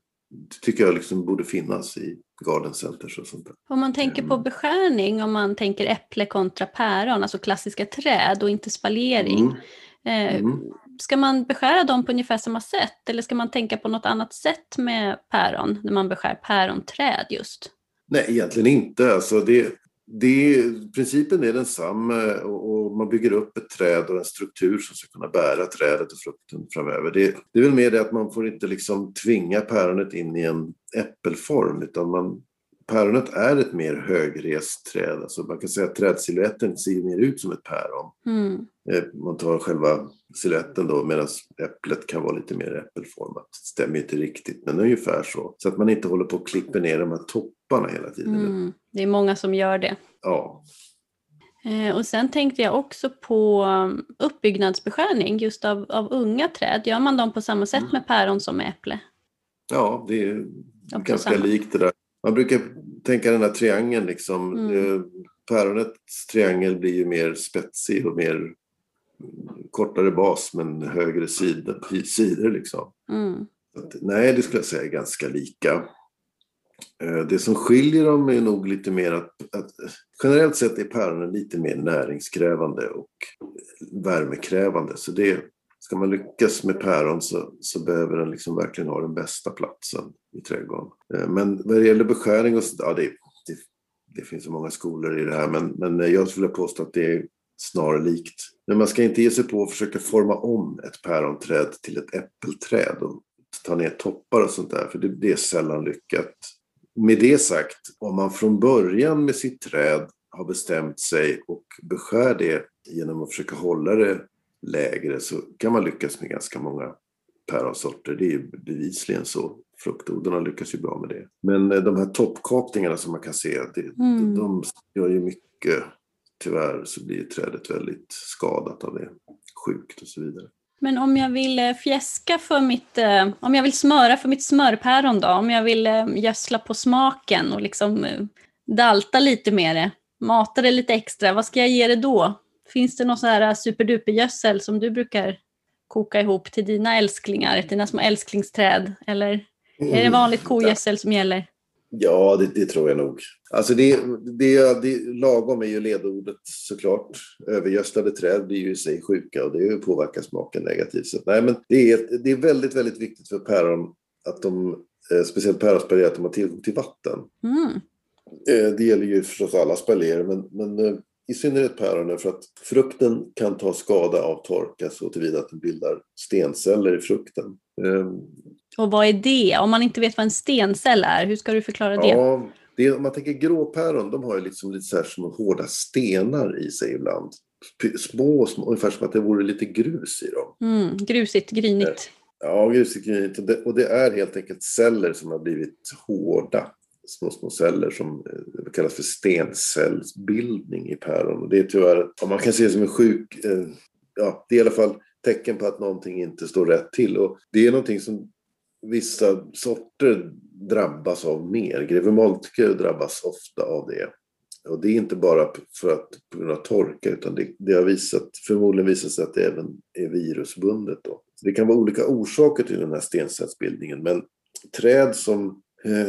tycker jag liksom borde finnas i garden centers och sånt där. Om man tänker på mm. beskärning, om man tänker äpple kontra päron, alltså klassiska träd och inte spaljering. Mm. Eh, mm. Ska man beskära dem på ungefär samma sätt eller ska man tänka på något annat sätt med päron när man beskär päronträd just? Nej, egentligen inte. Alltså det, det, principen är densamma och man bygger upp ett träd och en struktur som ska kunna bära trädet och frukten framöver. Det, det är väl mer det att man får inte liksom tvinga päronet in i en äppelform utan man, päronet är ett mer högrest träd. Alltså man kan säga att trädsiluetten ser mer ut som ett päron. Mm. Eh, man tar själva siluetten då medan äpplet kan vara lite mer äppelformat. Det stämmer inte riktigt men ungefär så. Så att man inte håller på och klipper ner de här topparna hela tiden. Mm. Det är många som gör det. Ja. Eh, och sen tänkte jag också på um, uppbyggnadsbeskärning just av, av unga träd. Gör man dem på samma sätt mm. med päron som med äpple? Ja, det är också ganska likt det där. Man brukar tänka den här triangeln liksom. Mm. Eh, päronets triangel blir ju mer spetsig och mer kortare bas men högre sidor, sidor liksom. Mm. Att, nej, det skulle jag säga är ganska lika. Eh, det som skiljer dem är nog lite mer att, att generellt sett är päronen lite mer näringskrävande och värmekrävande. Så det, ska man lyckas med päron så, så behöver den liksom verkligen ha den bästa platsen i trädgården. Eh, men vad det gäller beskärning och sånt, ja, det, det, det finns så många skolor i det här, men, men eh, jag skulle påstå att det är snarlikt. Men man ska inte ge sig på att försöka forma om ett päronträd till ett äppelträd och ta ner toppar och sånt där, för det, det är sällan lyckat. Med det sagt, om man från början med sitt träd har bestämt sig och beskär det genom att försöka hålla det lägre så kan man lyckas med ganska många päronsorter. Det är ju bevisligen så. Fruktodlarna lyckas ju bra med det. Men eh, de här toppkapningarna som man kan se, det, mm. de gör ju mycket. Tyvärr så blir trädet väldigt skadat av det. Sjukt och så vidare. Men om jag vill eh, fjäska för mitt, eh, om jag vill smöra för mitt smörpäron då, om jag vill gödsla på smaken och liksom dalta lite med det, mata det lite extra, vad ska jag ge det då? Finns det någon så här superdupergödsel som du brukar koka ihop till dina älsklingar, dina små älsklingsträd? Eller är det mm. vanligt kogödsel som gäller? Ja, det, det, tror jag nog. Alltså det, det, det, lagom är ju ledordet såklart. Övergödslade träd blir ju i sig sjuka och det påverkar smaken negativt. Så, nej, men det, är, det är väldigt, väldigt viktigt för päron att de, eh, speciellt päronspaljer, att de har tillgång till vatten. Mm. Eh, det gäller ju förstås alla spaljer, men, men eh, i synnerhet päronen för att frukten kan ta skada av torka så tillvida att den bildar stenceller i frukten. Ehm, och vad är det? Om man inte vet vad en stencell är, hur ska du förklara det? Ja, det, om man tänker gråpäron, de har ju liksom lite så här små hårda stenar i sig ibland. Små, små, ungefär som att det vore lite grus i dem. Mm, grusigt, grynigt. Ja, grusigt, grynigt. Och det, och det är helt enkelt celler som har blivit hårda små, små celler som eh, kallas för stencellsbildning i päron. Och det är tyvärr, om man kan se det som en sjuk, eh, ja, det är i alla fall tecken på att någonting inte står rätt till. Och det är någonting som vissa sorter drabbas av mer. Greve Moltke drabbas ofta av det. Och det är inte bara för att, på grund av torka utan det, det har visat, förmodligen visat sig att det även är virusbundet. Då. Så det kan vara olika orsaker till den här stensatsbildningen. men träd som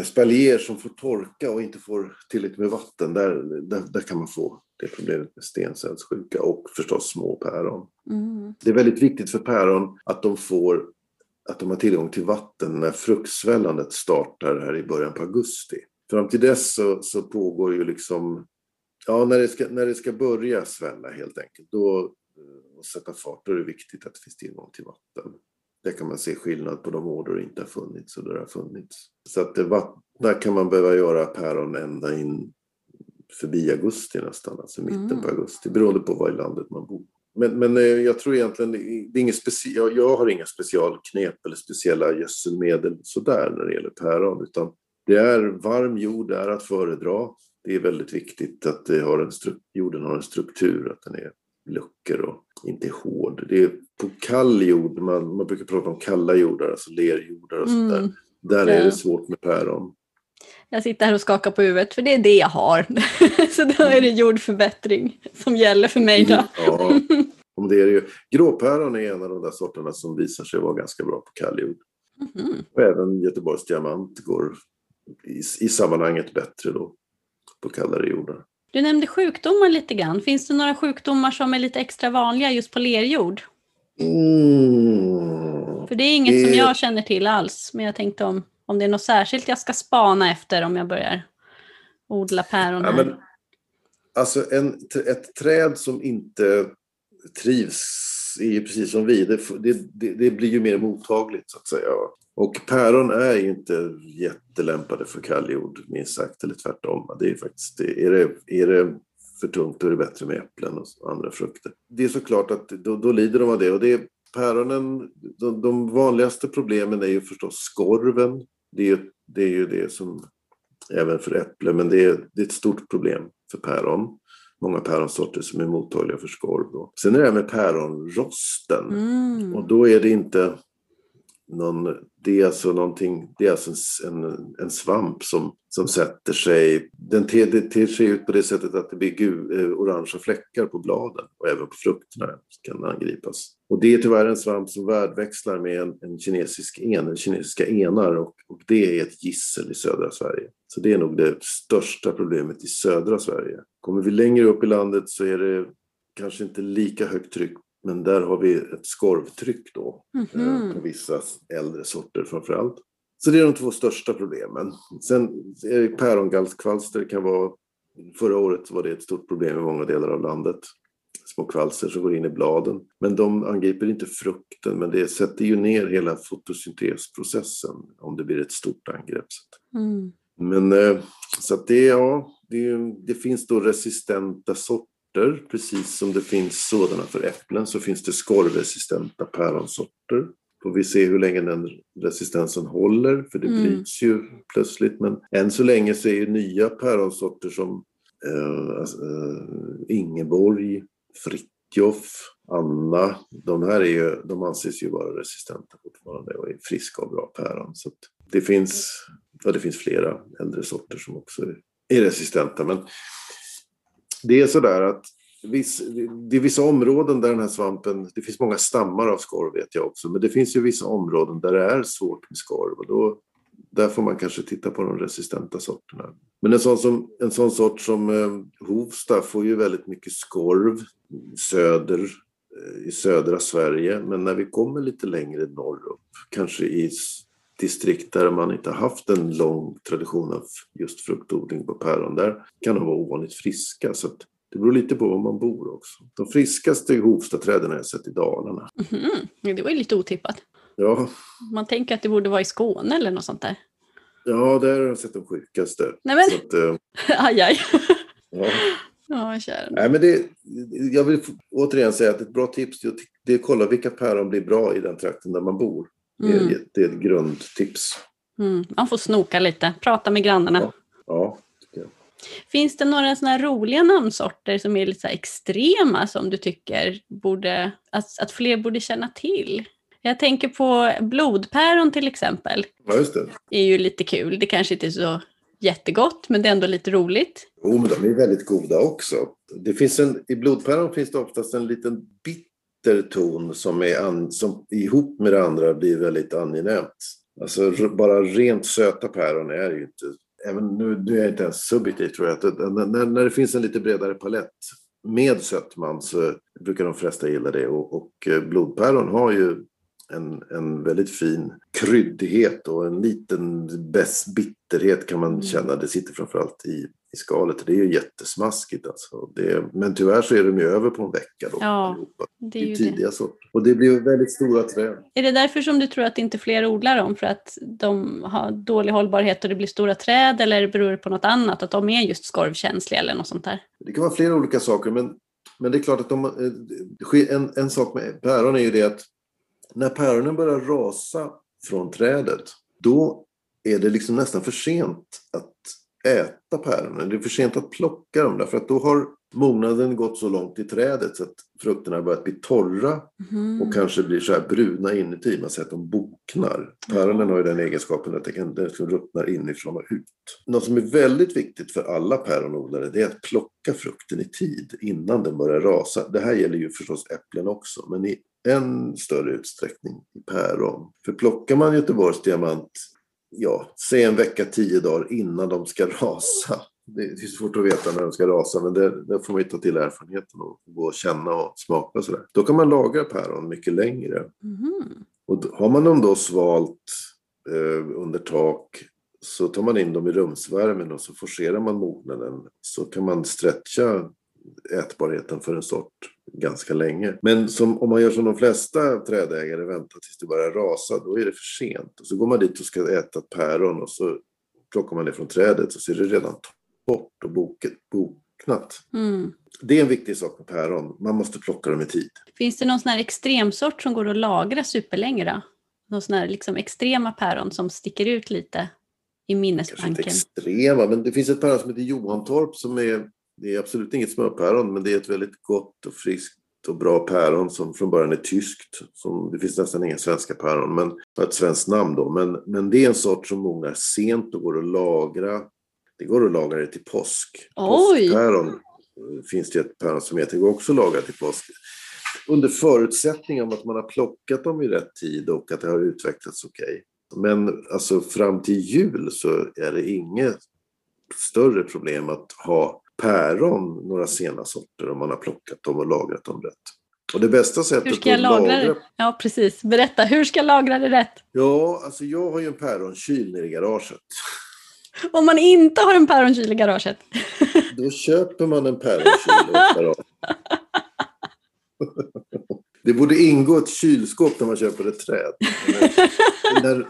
spaljer som får torka och inte får tillräckligt med vatten, där, där, där kan man få det problemet med stencellssjuka och förstås små päron. Mm. Det är väldigt viktigt för päron att de får att de har tillgång till vatten när fruktsvällandet startar här i början på augusti. Fram till dess så, så pågår ju liksom, ja när det, ska, när det ska börja svälla helt enkelt, då eh, och sätta fart, då är det viktigt att det finns tillgång till vatten. Där kan man se skillnad på de år då det inte har funnits och då det har funnits. Så att det vattna kan man behöva göra päron ända in förbi augusti nästan, alltså mitten mm. på augusti, beroende på var i landet man bor. Men, men eh, jag tror egentligen, det är inget special, jag har inga specialknep eller speciella gödselmedel sådär när det gäller päron, utan det är varm jord, är att föredra. Det är väldigt viktigt att det har en jorden har en struktur, att den är luckor och inte är hård. Det är på kall jord, man, man brukar prata om kalla jordar, alltså lerjordar och sånt där. Mm. Där är det svårt med päron. Jag sitter här och skakar på huvudet för det är det jag har. Så då är det jordförbättring som gäller för mig. Då. Ja, om det är det ju. Gråpäron är en av de där sorterna som visar sig vara ganska bra på kall jord. Mm. Och även Göteborgs diamant går i, i sammanhanget bättre då på kallare jordar. Du nämnde sjukdomar lite grann. Finns det några sjukdomar som är lite extra vanliga just på lerjord? Mm. För det är inget det... som jag känner till alls, men jag tänkte om, om det är något särskilt jag ska spana efter om jag börjar odla päron här. Ja, men, alltså en, ett träd som inte trivs är ju precis som vi, det, det, det, blir ju mer mottagligt så att säga. Och päron är ju inte jättelämpade för kalljord, minst sagt, eller tvärtom. Det är faktiskt, är det, är det för tungt då är det bättre med äpplen och andra frukter. Det är såklart att då, då lider de av det. Och det päronen, de, de, vanligaste problemen är ju förstås skorven. Det är, det är ju det som, även för äpplen, men det är, det är ett stort problem för päron många päronsorter som är mottagliga för skorv. Då. Sen är det här med päronrosten. Mm. Och då är det inte någon, det är alltså någonting, det är alltså en, en svamp som, som sätter sig, den ter, det ter sig ut på det sättet att det blir gul, eh, orangea fläckar på bladen och även på frukterna kan angripas. Och det är tyvärr en svamp som värdväxlar med en, en kinesisk en, kinesiska enar och, och det är ett gissel i södra Sverige. Så det är nog det största problemet i södra Sverige. Kommer vi längre upp i landet så är det kanske inte lika högt tryck men där har vi ett skorvtryck då Mhm. eh, på vissa äldre sorter framför allt. Så det är de två största problemen. Sen är det pärongallskvalster kan vara, förra året var det ett stort problem i många delar av landet. Små kvalster som går in i bladen. Men de angriper inte frukten, men det sätter ju ner hela fotosyntesprocessen om det blir ett stort angrepp. Mm. Men eh, så att det, ja, det, det finns då resistenta sorter, precis som det finns sådana för äpplen så finns det skorvresistenta päronsorter. Får vi se hur länge den resistensen håller, för det Mm. bryts ju plötsligt. Men än så länge så är ju nya päronsorter som eh, alltså, eh, Ingeborg, Fritjof, Anna, de här är ju, de anses ju vara resistenta fortfarande och är friska och bra päron. Så det finns Ja, det finns flera äldre sorter som också är- är resistenta. Men det är sådär att viss, det är vissa områden där den här svampen, det finns många stammar av skorv vet jag också, men det finns ju vissa områden där det är svårt med skorv och då, där får man kanske titta på de resistenta sorterna. Men en sån, som, en sån sort som eh, Hovsta får ju väldigt mycket skorv söder, eh, i södra Sverige, men när vi kommer lite längre norrut, kanske i distrikt där man inte har haft en lång tradition av just fruktodling på päron, där kan de vara ovanligt friska. Så det beror lite på var man bor också. De friskaste Hovstaträden har jag sett i Dalarna. Mhm. Det var ju lite otippat. Ja, Man tänker att det borde vara i Skåne eller något sånt där. ja där har jag sett de sjukaste. Nej men, att, eh, aj aj. ja. Ja, kära. Nej, men det, jag vill återigen säga att ett bra tips är att kolla vilka päron blir bra i den trakten där man bor. Det är, Mm. det är ett grundtips. Mm. Man får snoka lite, prata med grannarna. Ja. Ja. Finns det några såna roliga namnsorter som är lite extrema som du tycker borde, att, att fler borde känna till? Jag tänker på blodpäron till exempel. ja, just det. är ju lite kul. Det kanske inte är så jättegott, men det är ändå lite roligt. Jo, men de är väldigt goda också. Det finns en, I blodpäron finns det oftast en liten bitter ton som, är an, som ihop med det andra blir väldigt angenämt. Alltså bara rent söta päron är ju inte... Även nu, nu är jag inte ens subjektiv tror jag. Att, när, när- det finns en lite bredare palett med sötman så brukar de flesta gilla det. Och, och eh, blodpäron har ju en, en väldigt fin kryddighet och en liten bitterhet kan man Mm. känna. Det sitter framförallt i, i skalet. Det är ju jättesmaskigt alltså. Det, men tyvärr så är de ju över på en vecka då. Ja. Det Det är ju det. tidiga sorter. Och det blir väldigt stora träd. Är det därför som du tror att inte fler odlar dem? För att de har dålig hållbarhet och det blir stora träd? Eller beror det på något annat? Att de är just skorvkänsliga eller något sånt där? Det kan vara flera olika saker, men, men det är klart att de, eh, det en, en sak med päron är ju det att när päronen börjar rasa från trädet, då är det liksom nästan för sent att äta päronen. Det är för sent att plocka dem, därför att då har mognaden gått så långt i trädet så att frukterna har börjat bli torra Mhm. och kanske blir så här bruna inuti. Man säger att de boknar. Päronen har ju den egenskapen att det liksom ruttnar inifrån och ut. Något som är väldigt viktigt för alla päronodlare det är att plocka frukten i tid innan den börjar rasa. Det här gäller ju förstås äpplen också, men i än större utsträckning i päron. För plockar man Göteborgs diamant, ja, säg en vecka, tio dagar innan de ska rasa. Det är svårt att veta när de ska rasa, men det, där får man ju ta till erfarenheten och gå och känna och smaka och sådär. Då kan man lagra päron mycket längre. Mhm. Och har man dem då svalt eh, under tak så tar man in dem i rumsvärmen och så forcerar man mognaden. Så kan man stretcha ätbarheten för en sort ganska länge. Men som, om man gör som de flesta trädägare, väntar tills det börjar rasa, då är det för sent. Och så går man dit och ska äta ett päron och så plockar man det från trädet och så är det redan torrt och boket, boknat. Mm. Det är en viktig sak med päron. Man måste plocka dem i tid. Finns det någon sån här extremsort som går att lagra superlänge då? Någon sån här liksom extrema päron som sticker ut lite i kanske inte minnesbanken? extrema, men det finns ett päron som heter Johantorp som är, det är absolut inget smörpäron, men det är ett väldigt gott och friskt och bra päron som från början är tyskt. Som, det finns nästan inga svenska päron, men har ett svenskt namn då. Men, men det är en sort som mognar sent och går att lagra. Det går att lagra det till påsk. Oj! Påskpäron eh, finns det ett päron som heter, det går också att lagra till påsk. Under förutsättning om att man har plockat dem i rätt tid och att det har utvecklats okej. Men alltså fram till jul så är det inget större problem att ha päron, några sena sorter, om man har plockat dem och lagrat dem rätt. Och det bästa sättet Hur ska jag att lagra lagra... det? Ja, precis. Berätta, hur ska jag lagra det rätt? Ja, alltså jag har ju en päronkyl nere i garaget. Om man inte har en päronkyl i garaget. Då köper man en päronkyl åt garaget. Det borde ingå ett kylskåp när man köper ett träd. Eller, när,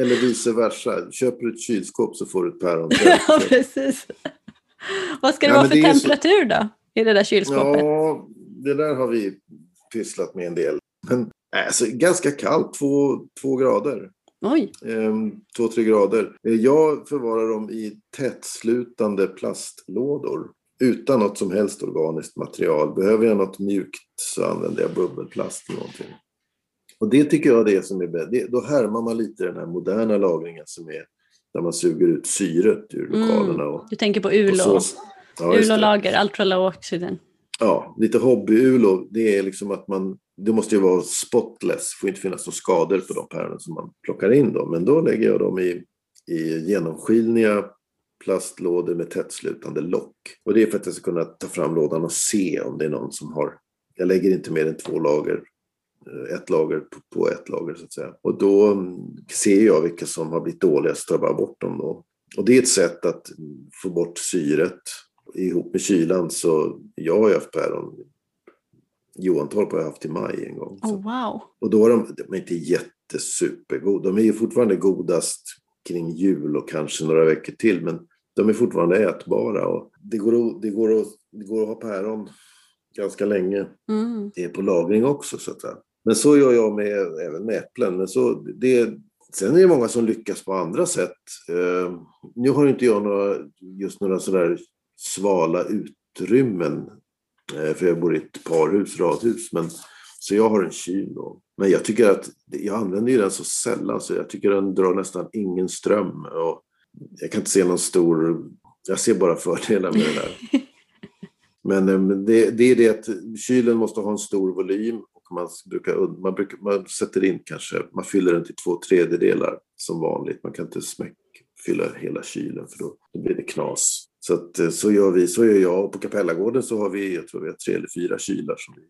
eller vice versa. Köper du ett kylskåp så får du ett päronträd. ja, precis. Vad ska det Ja, vara för det är så- temperatur då? I det där kylskåpet? Ja, det där har vi pysslat med en del. Men alltså, ganska kallt, två, två grader. Oj. Ehm, två, tre grader. Eh, Jag förvarar dem i tätslutande plastlådor. Utan något som helst organiskt material. Behöver jag något mjukt så använder jag bubbelplast eller någonting. Och det tycker jag är det som är bäst. Då härmar man lite den här moderna lagringen som är där man suger ut syret ur Mm. lokalerna. Och, Du tänker på ULO? ja. ULO-lager, ultra low oxygen. Ja, lite hobby-ULO, det är liksom att man, det måste ju vara spotless, det får inte finnas några skador på de päronen som man plockar in då. Men då lägger jag dem i, i genomskinliga plastlådor med tätslutande lock. Och det är för att jag ska kunna ta fram lådan och se om det är någon som har, jag lägger inte mer än två lager, ett lager på, ett lager så att säga. Och då mm, ser jag vilka som har blivit dåliga så tar jag bara bort dem då. Och det är ett sätt att få bort syret ihop med kylan så jag har ju haft päron. Johantorp har jag haft i maj en gång. Oh, wow. Och då är de, de är inte jättesupergoda. De är ju fortfarande godast kring jul och kanske några veckor till. Men de är fortfarande ätbara. Och det, går att, det, går att, det går att ha päron ganska länge. Mm. Det är på lagring också så att säga. Men så gör jag med, även med äpplen. Men så, det, sen är det många som lyckas på andra sätt. Eh, nu har inte jag några, just några sådär svala utrymmen. Eh, för jag bor i ett parhus, radhus. Men, så jag har en kyl då. Men jag tycker att, jag använder ju den så sällan så jag tycker den drar nästan ingen ström. Och jag kan inte se någon stor, jag ser bara fördelar med det där. Men eh, men det, det är det att kylen måste ha en stor volym man, brukar, man, brukar, man sätter in kanske, man fyller den till två tredjedelar som vanligt. Man kan inte smäck, fylla hela kylen för då, då blir det knas. Så, att, eh, så gör vi, så gör jag och på Kapellagården så har vi, jag tror vi har tre eller fyra kylar som vi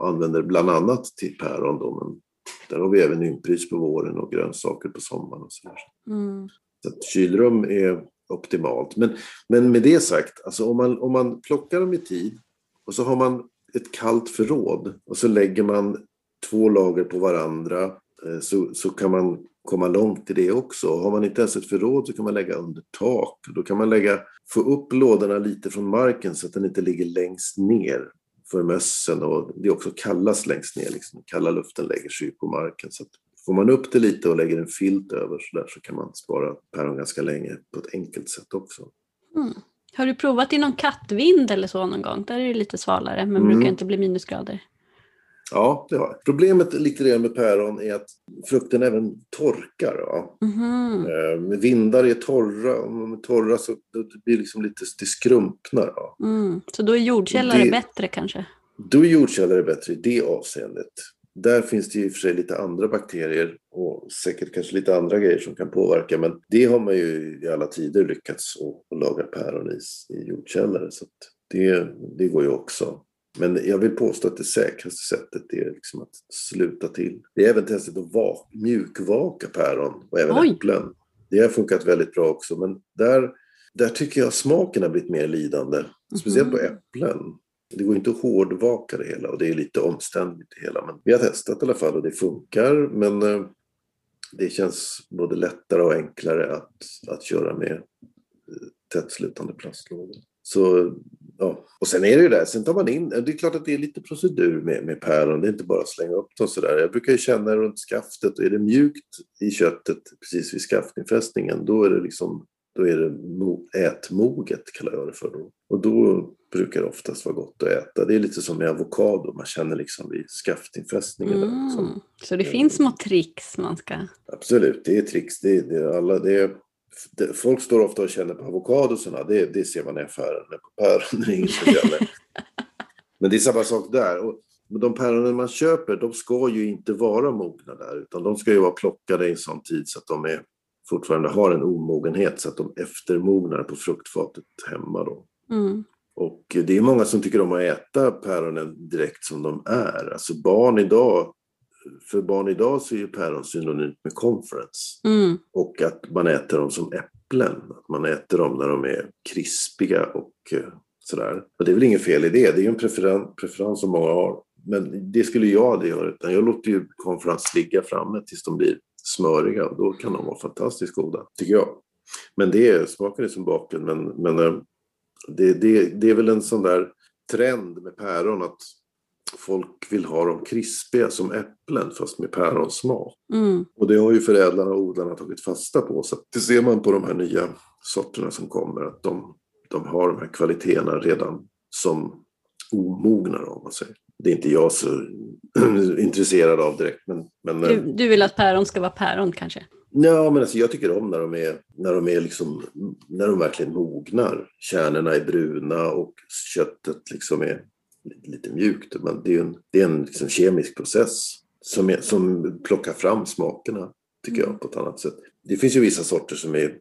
använder bland annat till päron då, men där har vi även ymprys på våren och grönsaker på sommaren och så. Mm. Så att kylrum är optimalt. Men, men med det sagt, alltså om, man, om man plockar dem i tid och så har man ett kallt förråd och så lägger man två lager på varandra eh, så, så kan man komma långt i det också. Har man inte ens ett förråd så kan man lägga under tak. Då kan man lägga, få upp lådorna lite från marken så att den inte ligger längst ner för mössen och det är också kallast längst ner. Liksom. Kalla luften lägger sig ju på marken. Så att får man upp det lite och lägger en filt över så där så kan man spara päron ganska länge på ett enkelt sätt också. Mm. Har du provat i någon kattvind eller så någon gång? Där är det lite svalare men Mm. brukar inte bli minusgrader. Ja, det har jag. Problemet lite grann med päron är att frukten även torkar. Va? Mhm. Eh, med vindar är torra, om de är torra så det blir liksom lite, det skrumpnar. Va? Mm. Så då är jordkällare Det- bättre kanske? Då är jordkällare bättre i det avseendet. Där finns det ju i och för sig lite andra bakterier och säkert kanske lite andra grejer som kan påverka. Men det har man ju i alla tider lyckats att, laga päron i, i jordkällare. Så det, det går ju också. Men jag vill påstå att det säkraste sättet är liksom att sluta till. Det är även testat att va- mjukvaka päron och även Oj. äpplen. Det har funkat väldigt bra också. Men där, där tycker jag smaken har blivit mer lidande. Speciellt på äpplen. Det går inte att hårdvaka det hela och det är lite omständigt det hela. Men vi har testat i alla fall och det funkar. Men eh, det känns både lättare och enklare att, att köra med eh, tättslutande tätslutande plastlådor. Så, ja. Och sen är det ju det, sen tar man in, det är klart att det är lite procedur med, med päron, det är inte bara att slänga upp dem sådär. Jag brukar ju känna runt skaftet, och är det mjukt i köttet precis vid skaftinfästningen, då är det liksom då är det mo- ätmoget kallar jag det för. Då. Och då brukar det oftast vara gott att äta. Det är lite som med avokado, man känner liksom vid skaftinfästningen. där, Mm. liksom. Så det finns små tricks man ska... Absolut, det är tricks. Det, det, är alla, det, är, det, folk står ofta och känner på avokadosarna, det, det ser man i affären. Men på päron är det ingen som känner. Men det är samma sak där. Och de päronen man köper, de ska ju inte vara mogna där, utan de ska ju vara plockade i en sån tid så att de är, fortfarande har en omogenhet, så att de eftermognar på fruktfatet hemma. Då. Mm. Och det är många som tycker om att äta päronen direkt som de är. Alltså barn idag, för barn idag så är ju päron synonymt med conference. Mm. Och att man äter dem som äpplen. Att man äter dem när de är krispiga och eh, sådär. Och det är väl inget fel i det, det är ju en preferens, preferens som många har. Men det skulle jag aldrig göra, utan jag låter ju conference ligga framme tills de blir smöriga och då kan de vara fantastiskt goda, tycker jag. Men det är, smaken är som baken, men, men eh, det, det, det är väl en sån där trend med päron att folk vill ha dem krispiga som äpplen fast med päronsmak. Mm. Och det har ju förädlarna och odlarna tagit fasta på. Så det ser man på de här nya sorterna som kommer, att de, de har de här kvaliteterna redan som omogna om man säger. Det är inte jag så intresserad av direkt. Men, men, Du, du vill att päron ska vara päron kanske? Ja, men alltså jag tycker om när de är, när de är liksom, när de verkligen mognar. Kärnorna är bruna och köttet liksom är lite mjukt. Men det är en, det är en liksom kemisk process som, är, som plockar fram smakerna, tycker jag, på ett annat sätt. Det finns ju vissa sorter som är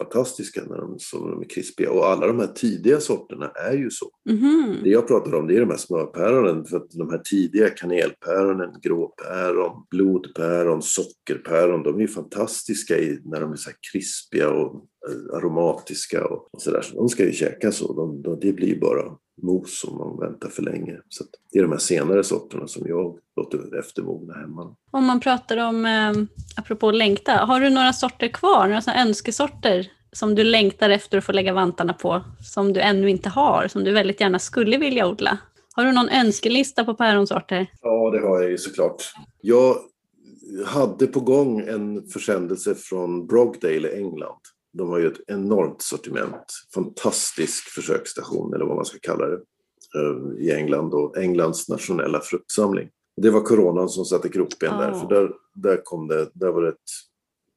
fantastiska när de, som de är krispiga. Och alla de här tidiga sorterna är ju så. Mhm. Det jag pratar om det är de här smörpäronen. För att de här tidiga kanelpäronen, gråpäron, blodpäron, sockerpäron, de är ju fantastiska i, när de är så här krispiga och eh, aromatiska och, och sådär. Så de ska ju käkas så. De, de, det blir bara mos om man väntar för länge. Så det är de här senare sorterna som jag låter eftermogna hemma. Om man pratar om, eh, apropå längta, har du några sorter kvar, några önskesorter som du längtar efter att få lägga vantarna på, som du ännu inte har, som du väldigt gärna skulle vilja odla? Har du någon önskelista på päronsorter? Ja, det har jag ju såklart. Jag hade på gång en försändelse från Brogdale i England. De har ju ett enormt sortiment. Fantastisk försöksstation, eller vad man ska kalla det, eh, i England. Och Englands nationella fruktsamling. Det var coronan som satte krokben där, Ah. för där, där, kom det, där var det ett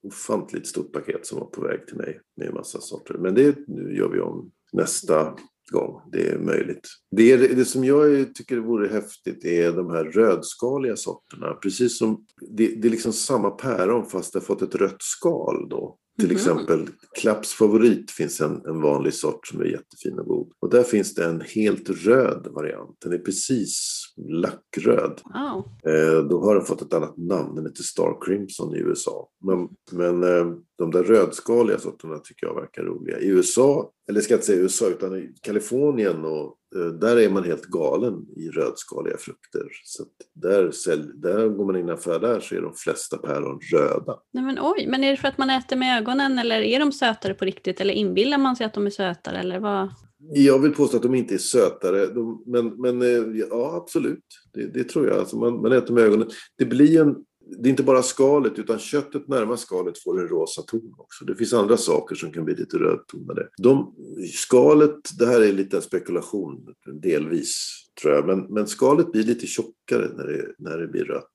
ofantligt stort paket som var på väg till mig med en massa sorter. Men det gör vi om nästa gång det är möjligt. Det, det som jag tycker vore häftigt är de här rödskaliga sorterna. Precis som, det, det är liksom samma päron fast det har fått ett rött skal då. Till Mhm. exempel Klapps favorit finns en, en vanlig sort som är jättefin och god. Och där finns det en helt röd variant. Den är precis lackröd. Wow. Eh, då har den fått ett annat namn, den heter Star Crimson i USA. Men, men eh, de där rödskaliga sorterna tycker jag verkar roliga. I USA, eller ska jag inte säga USA, utan i Kalifornien och eh, där är man helt galen i rödskaliga frukter. Så där, sälj, där går man in i en affär där så är de flesta päron röda. Nej, men oj, men är det för att man äter med ögonen eller är de sötare på riktigt eller inbillar man sig att de är sötare eller vad? Jag vill påstå att de inte är sötare, de, men, men eh, ja absolut, det, det tror jag. Alltså man, man äter med ögonen. Det blir en, det är inte bara skalet utan köttet närmast skalet får en rosa ton också. Det finns andra saker som kan bli lite rödtonade. De, skalet, det här är lite en spekulation delvis tror jag, men, men skalet blir lite tjockare när det, när det blir rött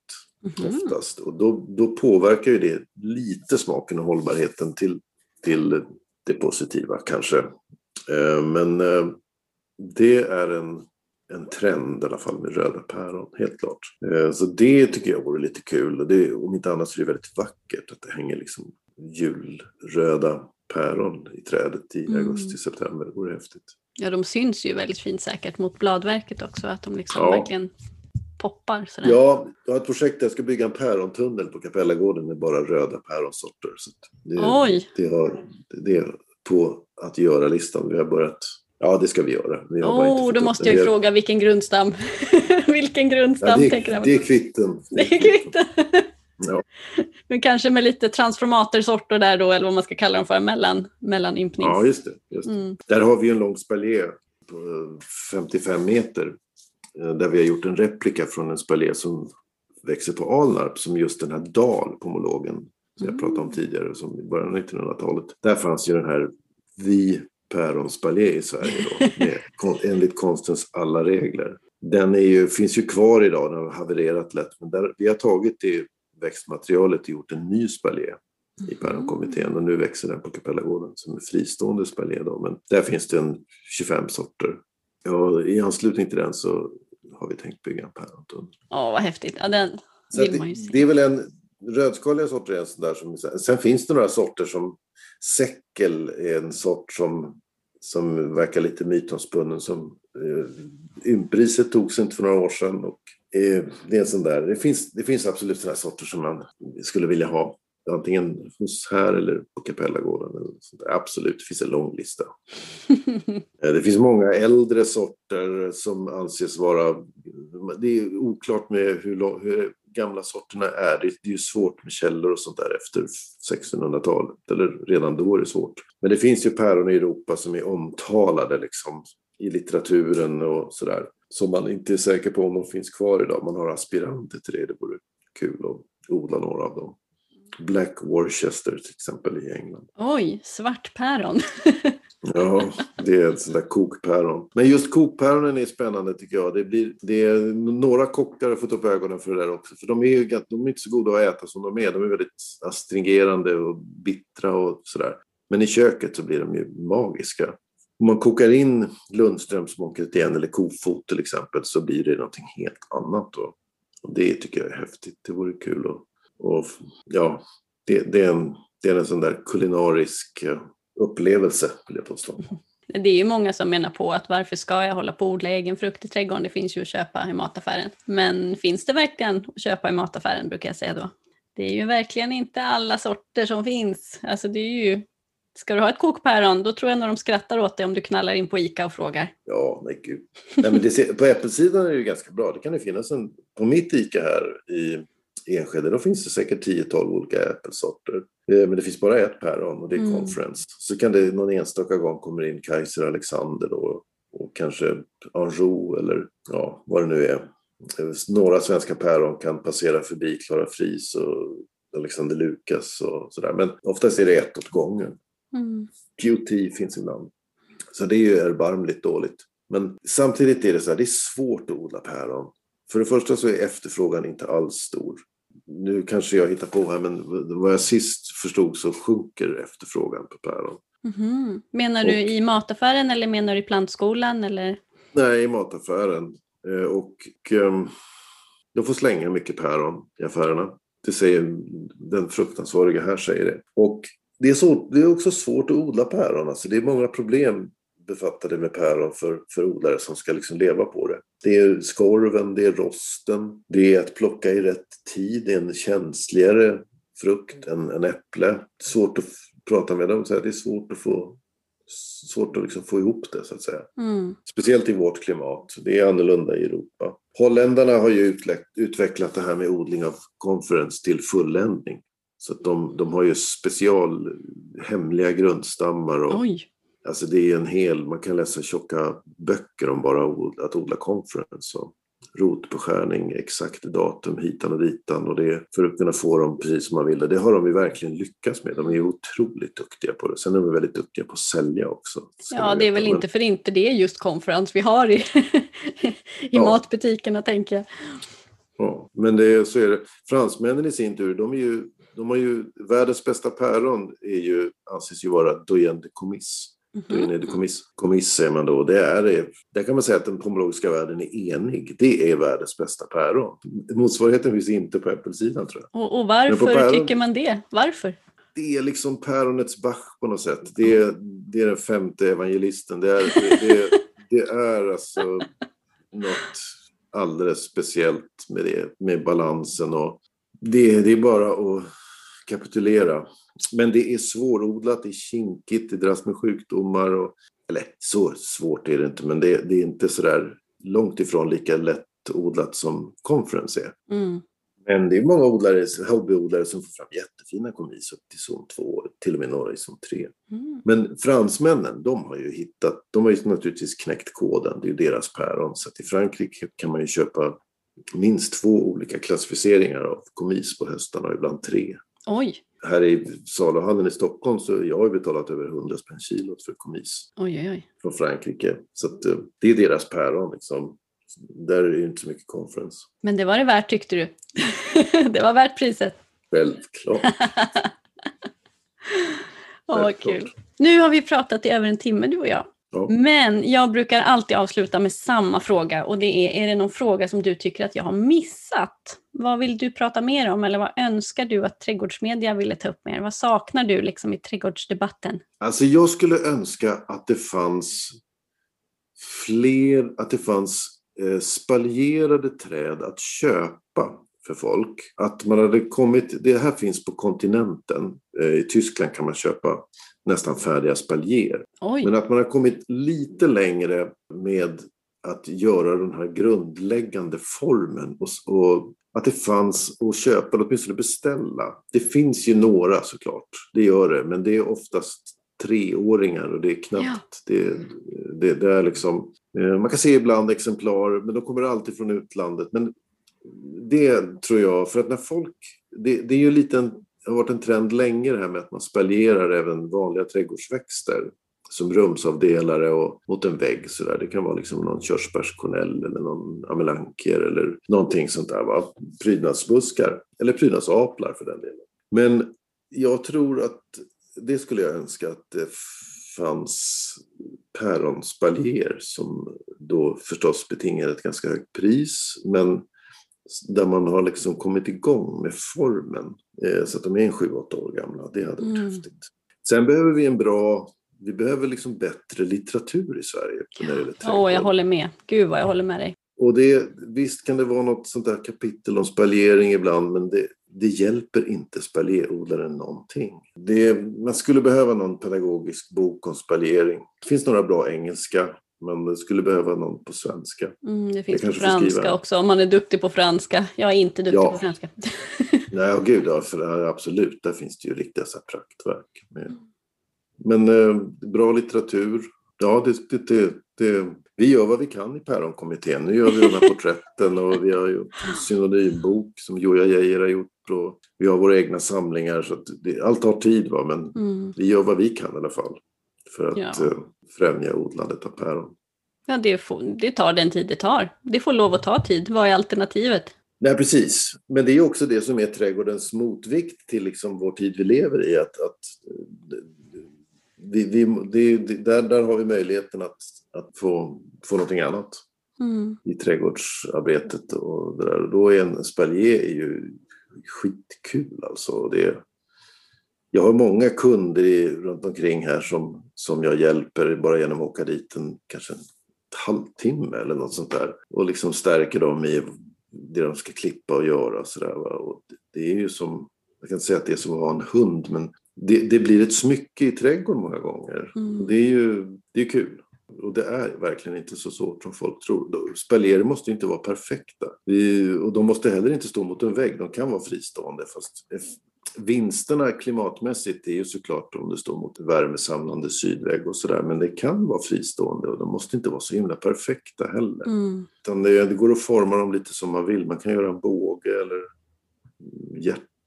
Mhm. oftast. Och då, då påverkar ju det lite smaken och hållbarheten till, till det positiva kanske. Eh, Men eh, det är en, en trend i alla fall med röda päron, helt klart. Eh, Så det tycker jag vore lite kul. Och det, om inte annat så är det väldigt vackert att det hänger liksom julröda päron i trädet i Mm. augusti-september. Det vore häftigt. Ja, de syns ju väldigt fint säkert mot bladverket också, att de liksom Ja. verkligen poppar sådär. Ja, jag har ett projekt där jag ska bygga en pärontunnel på Kapellagården med bara röda päronsorter. Så det, Oj, det, har, det är på att göra-listan. Vi har börjat. Ja, det ska vi göra. Vi har oh, då måste jag fråga vilken grundstam. vilken grundstam Ja, tänker det, jag. det är kvitten. Det är kvitten. Ja. Men kanske med lite transformatorsorter där då, eller vad man ska kalla dem för, mellan, mellan ympnings. Ja, just det. Just det. Mm. Där har vi en lång spaljé på 55 meter. eh, Där vi har gjort en replika från en spaljé som växer på Alnarp, som just den här dalpomologen som jag pratade om tidigare, som i början av 1900-talet. Där fanns ju den här vi päronspaljé i Sverige då, med, enligt konstens alla regler. Den är ju, finns ju kvar idag, den har havererat lätt, men där, vi har tagit det växtmaterialet och gjort en ny spaljé i päronkommittén och nu växer den på Kapellagården som en fristående spaljé. Då. Men där finns det en 25 sorter. Ja, I anslutning till den så har vi tänkt bygga en pärontunnel. Åh, vad häftigt. Ja, den vill man ju det, se. det är väl en rödskaliga sorter är en sån där som, sen finns det några sorter som säckel är en sort som som verkar lite mytomspunnen. Som, eh, ympriset togs inte för några år sedan och eh, det är en sån där, det finns, det finns absolut sådana sorter som man skulle vilja ha. Antingen hos här eller på Kapellagården. Eller sånt där. Absolut, det finns en lång lista. Eh, det finns många äldre sorter som anses vara... Det är oklart med hur, lång, hur gamla sorterna är. Det, det är ju svårt med källor och sånt där efter 1600-talet. Eller redan då är det svårt. Men det finns ju päron i Europa som är omtalade liksom, i litteraturen och sådär. Som man inte är säker på om de finns kvar idag. Man har aspiranter till det. Det vore kul att odla några av dem. Black Worcester till exempel i England. Oj, svartpäron. ja, det är ett sånt där kokpäron. Men just kokpäronen är spännande tycker jag. Det, blir, det är några kockar har fått upp ögonen för det där också. För de är ju de är inte så goda att äta som de är. De är väldigt astringerande och bittra och sådär. Men i köket så blir de ju magiska. Om man kokar in Lundströms igen eller kofot till exempel så blir det någonting helt annat. Då. Och det tycker jag är häftigt. Det vore kul att och ja, det, det, är en, det är en sån där kulinarisk eh, upplevelse, vill jag påstå. Det är ju många som menar på att varför ska jag hålla på och odla egen frukt i trädgården? Det finns ju att köpa i mataffären. Men finns det verkligen att köpa i mataffären brukar jag säga då. Det är ju verkligen inte alla sorter som finns. Alltså det är ju, ska du ha ett kokpäron då tror jag nog de skrattar åt dig om du knallar in på ICA och frågar. Ja, nej gud. Nej, men det, på äppelsidan är det ju ganska bra. Det kan ju finnas en, på mitt ICA här i Enskede, då finns det säkert 10-12 olika äppelsorter. Eh, men det finns bara ett päron och det är mm. Conference. Så kan det någon enstaka gång kommer in Kaiser Alexander då, och kanske Anjou eller ja, vad det nu är. Några svenska päron kan passera förbi Klara Fris och Alexander Lukas och sådär. Men oftast är det ett åt gången. Mm. QT finns ibland. Så det är ju erbarmligt dåligt. Men samtidigt är det så här, det är svårt att odla päron. För det första så är efterfrågan inte alls stor nu kanske jag hittar på här, men vad jag sist förstod så sjunker efterfrågan på päron. Mm. Menar du och, i mataffären eller menar du i plantskolan? Eller? Nej, i mataffären. Eh, och jag får slänga mycket päron i affärerna. Det säger den fruktansvariga här säger det. Och det är, så, det är också svårt att odla päron. Alltså det är många problem befattade med päron för, för odlare som ska liksom leva på det. Det är skorven, det är rosten, det är att plocka i rätt tid, det är en känsligare frukt än, än äpple. Svårt att prata med dem, så det är svårt att få svårt att liksom få ihop det så att säga. Mm. Speciellt i vårt klimat. Det är annorlunda i Europa. Holländarna har ju utvecklat det här med odling av conference till fulländning. Så att de, de har ju special hemliga grundstammar och Oj. Alltså det är en hel, man kan läsa tjocka böcker om bara att odla conference. Och rotbeskärning, exakt datum hitan och ditan och det för att kunna få dem precis som man ville. Det har de ju verkligen lyckats med. De är otroligt duktiga på det. Sen är de väldigt duktiga på att sälja också. Ja, det är väl inte för inte det är just conference vi har i, i ja. matbutikerna tänker jag. Ja, men det, så är det. Fransmännen i sin tur, de, är ju, de har ju, världens bästa päron är ju, anses ju vara Doyen de Comis. Mm -hmm. Kommiss säger man då. Det är, där kan man säga att den pomologiska världen är enig. Det är världens bästa päron. Motsvarigheten finns inte på äppelsidan tror jag. Och, och varför päron, tycker man det? Varför? Det är liksom päronets Bach på något sätt. Det är, det är den femte evangelisten. Det är, det, det, det är alltså något alldeles speciellt med det, med balansen och det, det är bara att kapitulera. Men det är svårodlat, det är kinkigt, det dras med sjukdomar. Och, eller så svårt är det inte, men det, det är inte så där långt ifrån lika lättodlat som Conference är. Mm. Men det är många odlare, hobbyodlare som får fram jättefina kommis upp till zon 2, till och med några i zon 3. Mm. Men fransmännen, de har ju hittat, de har ju naturligtvis knäckt koden, det är ju deras päron. Så att i Frankrike kan man ju köpa minst två olika klassificeringar av kommis på höstarna och ibland tre. Oj! Här i saluhallen i Stockholm så jag har betalat över 100 spänn kilot för komis. Oj, oj, oj. Från Frankrike. Så att, eh, det är deras päron liksom. Där är det inte så mycket conference. Men det var det värt tyckte du? det var värt priset? Självklart. Åh, vad kul. Nu har vi pratat i över en timme du och jag. Ja. Men jag brukar alltid avsluta med samma fråga och det är, är det någon fråga som du tycker att jag har missat? Vad vill du prata mer om eller vad önskar du att trädgårdsmedia ville ta upp mer? Vad saknar du liksom i trädgårdsdebatten? Alltså jag skulle önska att det fanns fler, att det fanns eh, spaljerade träd att köpa för folk. Att man hade kommit, det här finns på kontinenten. Eh, I Tyskland kan man köpa nästan färdiga spaljer. Oj. Men att man har kommit lite längre med att göra den här grundläggande formen och, och att det fanns att köpa, eller åtminstone beställa. Det finns ju några såklart, det gör det, men det är oftast treåringar och det är knappt. Ja. Det, det, det är liksom, eh, man kan se ibland exemplar, men de kommer alltid från utlandet. Men det tror jag, för att när folk, det, det är ju lite en, har varit en trend länge det här med att man spaljerar även vanliga trädgårdsväxter som rumsavdelare och mot en vägg. Så där. Det kan vara liksom någon körsbärskornell eller någon amelanker eller någonting sånt där. Va? Prydnadsbuskar eller prydnadsaplar för den delen. Men jag tror att det skulle jag önska att det fanns päronspaljer som då förstås betingar ett ganska högt pris men där man har liksom kommit igång med formen eh, så att de är en 7-8 år gamla. Det hade varit Mm. häftigt. Sen behöver vi en bra, vi behöver liksom bättre litteratur i Sverige när det gäller Åh, jag håller med. Gud vad jag håller med dig. Och det, visst kan det vara något sånt där kapitel om spaljering ibland, men det, det hjälper inte spaljerodlaren någonting. Det, man skulle behöva någon pedagogisk bok om spaljering. Det finns några bra engelska, men det skulle behöva någon på svenska. Mm, det finns på franska också, om man är duktig på franska. Jag är inte duktig Ja. på franska. Nej, och gud, ja, för det här, absolut, där finns det ju riktiga så praktverk. Med. Men eh, bra litteratur, ja, det, det, det, vi gör vad vi kan i Päronkommittén. Nu gör vi de här porträtten och vi har gjort en synonymbok som Joja Geijer har gjort och vi har våra egna samlingar. Så det, allt tar tid, va? men Mm. vi gör vad vi kan i alla fall för att Ja. eh, främja odlandet av päron. Ja, det, får, det tar den tid det tar. Det får lov att ta tid. Vad är alternativet? Nej, precis. Men det är också det som är trädgårdens motvikt till liksom vår tid vi lever i. Att, att eh, vi, vi, det, det, där, där har vi möjligheten att, att få, få någonting annat Mm. i trädgårdsarbetet. Och det där. Och då är en spaljer är ju skitkul alltså. Det, jag har många kunder i, runt omkring här som, som jag hjälper bara genom att åka dit en, kanske en halvtimme eller något sånt där. Och liksom stärker dem i det de ska klippa och göra. Så där? Och det, det är ju som, jag kan inte säga att det är som att ha en hund, men det, det blir ett smycke i trädgården många gånger. Mm. Det är ju det är kul. Och det är verkligen inte så svårt som folk tror. Spaljer måste inte vara perfekta. Vi, och de måste heller inte stå mot en vägg. De kan vara fristående. Fast eff- vinsterna klimatmässigt är ju såklart om det står mot värmesamlande sydvägg och sådär. Men det kan vara fristående och de måste inte vara så himla perfekta heller. Mm. Det, det går att forma dem lite som man vill. Man kan göra en båge eller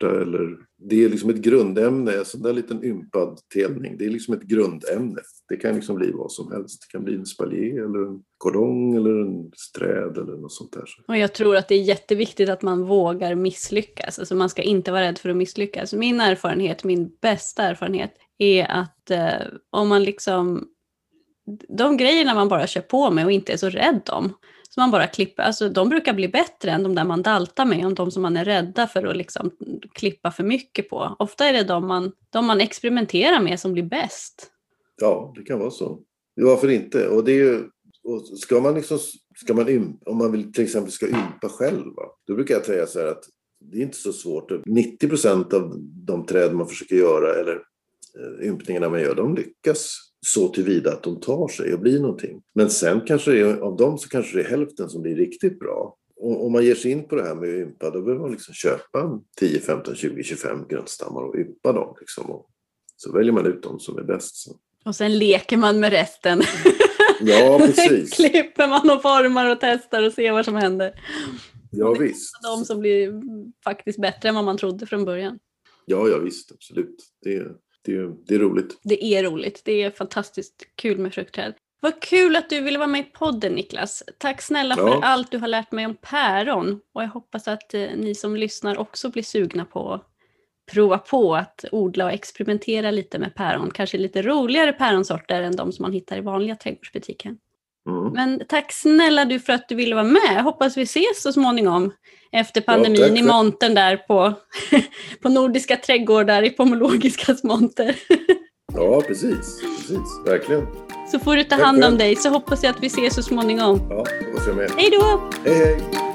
hjärta eller... Det är liksom ett grundämne, en sån där liten ympad telning. Det är liksom ett grundämne. Det kan liksom bli vad som helst. Det kan bli en spaljer eller en kordong eller en sträd eller något sånt där. Och jag tror att det är jätteviktigt att man vågar misslyckas. Alltså man ska inte vara rädd för att misslyckas. Min erfarenhet, min bästa erfarenhet, är att eh, om man liksom... De grejerna man bara kör på med och inte är så rädd om, som man bara klipper, alltså de brukar bli bättre än de där man daltar med, om de som man är rädda för att liksom klippa för mycket på. Ofta är det de man, de man experimenterar med som blir bäst. Ja, det kan vara så. Varför inte? Och det är ju, och ska man liksom, ska man ympa, om man vill till exempel ska ympa själv, va? då brukar jag säga så här att det är inte så svårt. 90 procent av de träd man försöker göra eller eh, ympningarna man gör, de lyckas så tillvida att de tar sig och blir någonting. Men sen kanske det är, av dem så kanske det är hälften som blir riktigt bra. Och om man ger sig in på det här med att ympa, då behöver man liksom köpa 10, 15, 20, 25 grundstammar och ympa dem. Liksom. Och så väljer man ut de som är bäst. Så. Och sen leker man med resten. Ja, precis. Klipper man och formar och testar och ser vad som händer. Ja, det är visst. De som blir faktiskt bättre än vad man trodde från början. Ja, ja visst, absolut. Det, det, det är roligt. Det är roligt. Det är fantastiskt kul med fruktträd. Vad kul att du ville vara med i podden Niklas. Tack snälla Ja. för allt du har lärt mig om päron. Och jag hoppas att eh, ni som lyssnar också blir sugna på att prova på att odla och experimentera lite med päron. Kanske lite roligare päronsorter än de som man hittar i vanliga trädgårdsbutiken. Mm. Men tack snälla du för att du ville vara med. Hoppas vi ses så småningom efter pandemin tack. i montern där på, på Nordiska trädgårdar i Pomologiskas monter. Ja, precis. precis. Verkligen. Så får du ta hand om dig så hoppas jag att vi ses så småningom. Ja, hoppas jag med. Hej då! Hej, hej!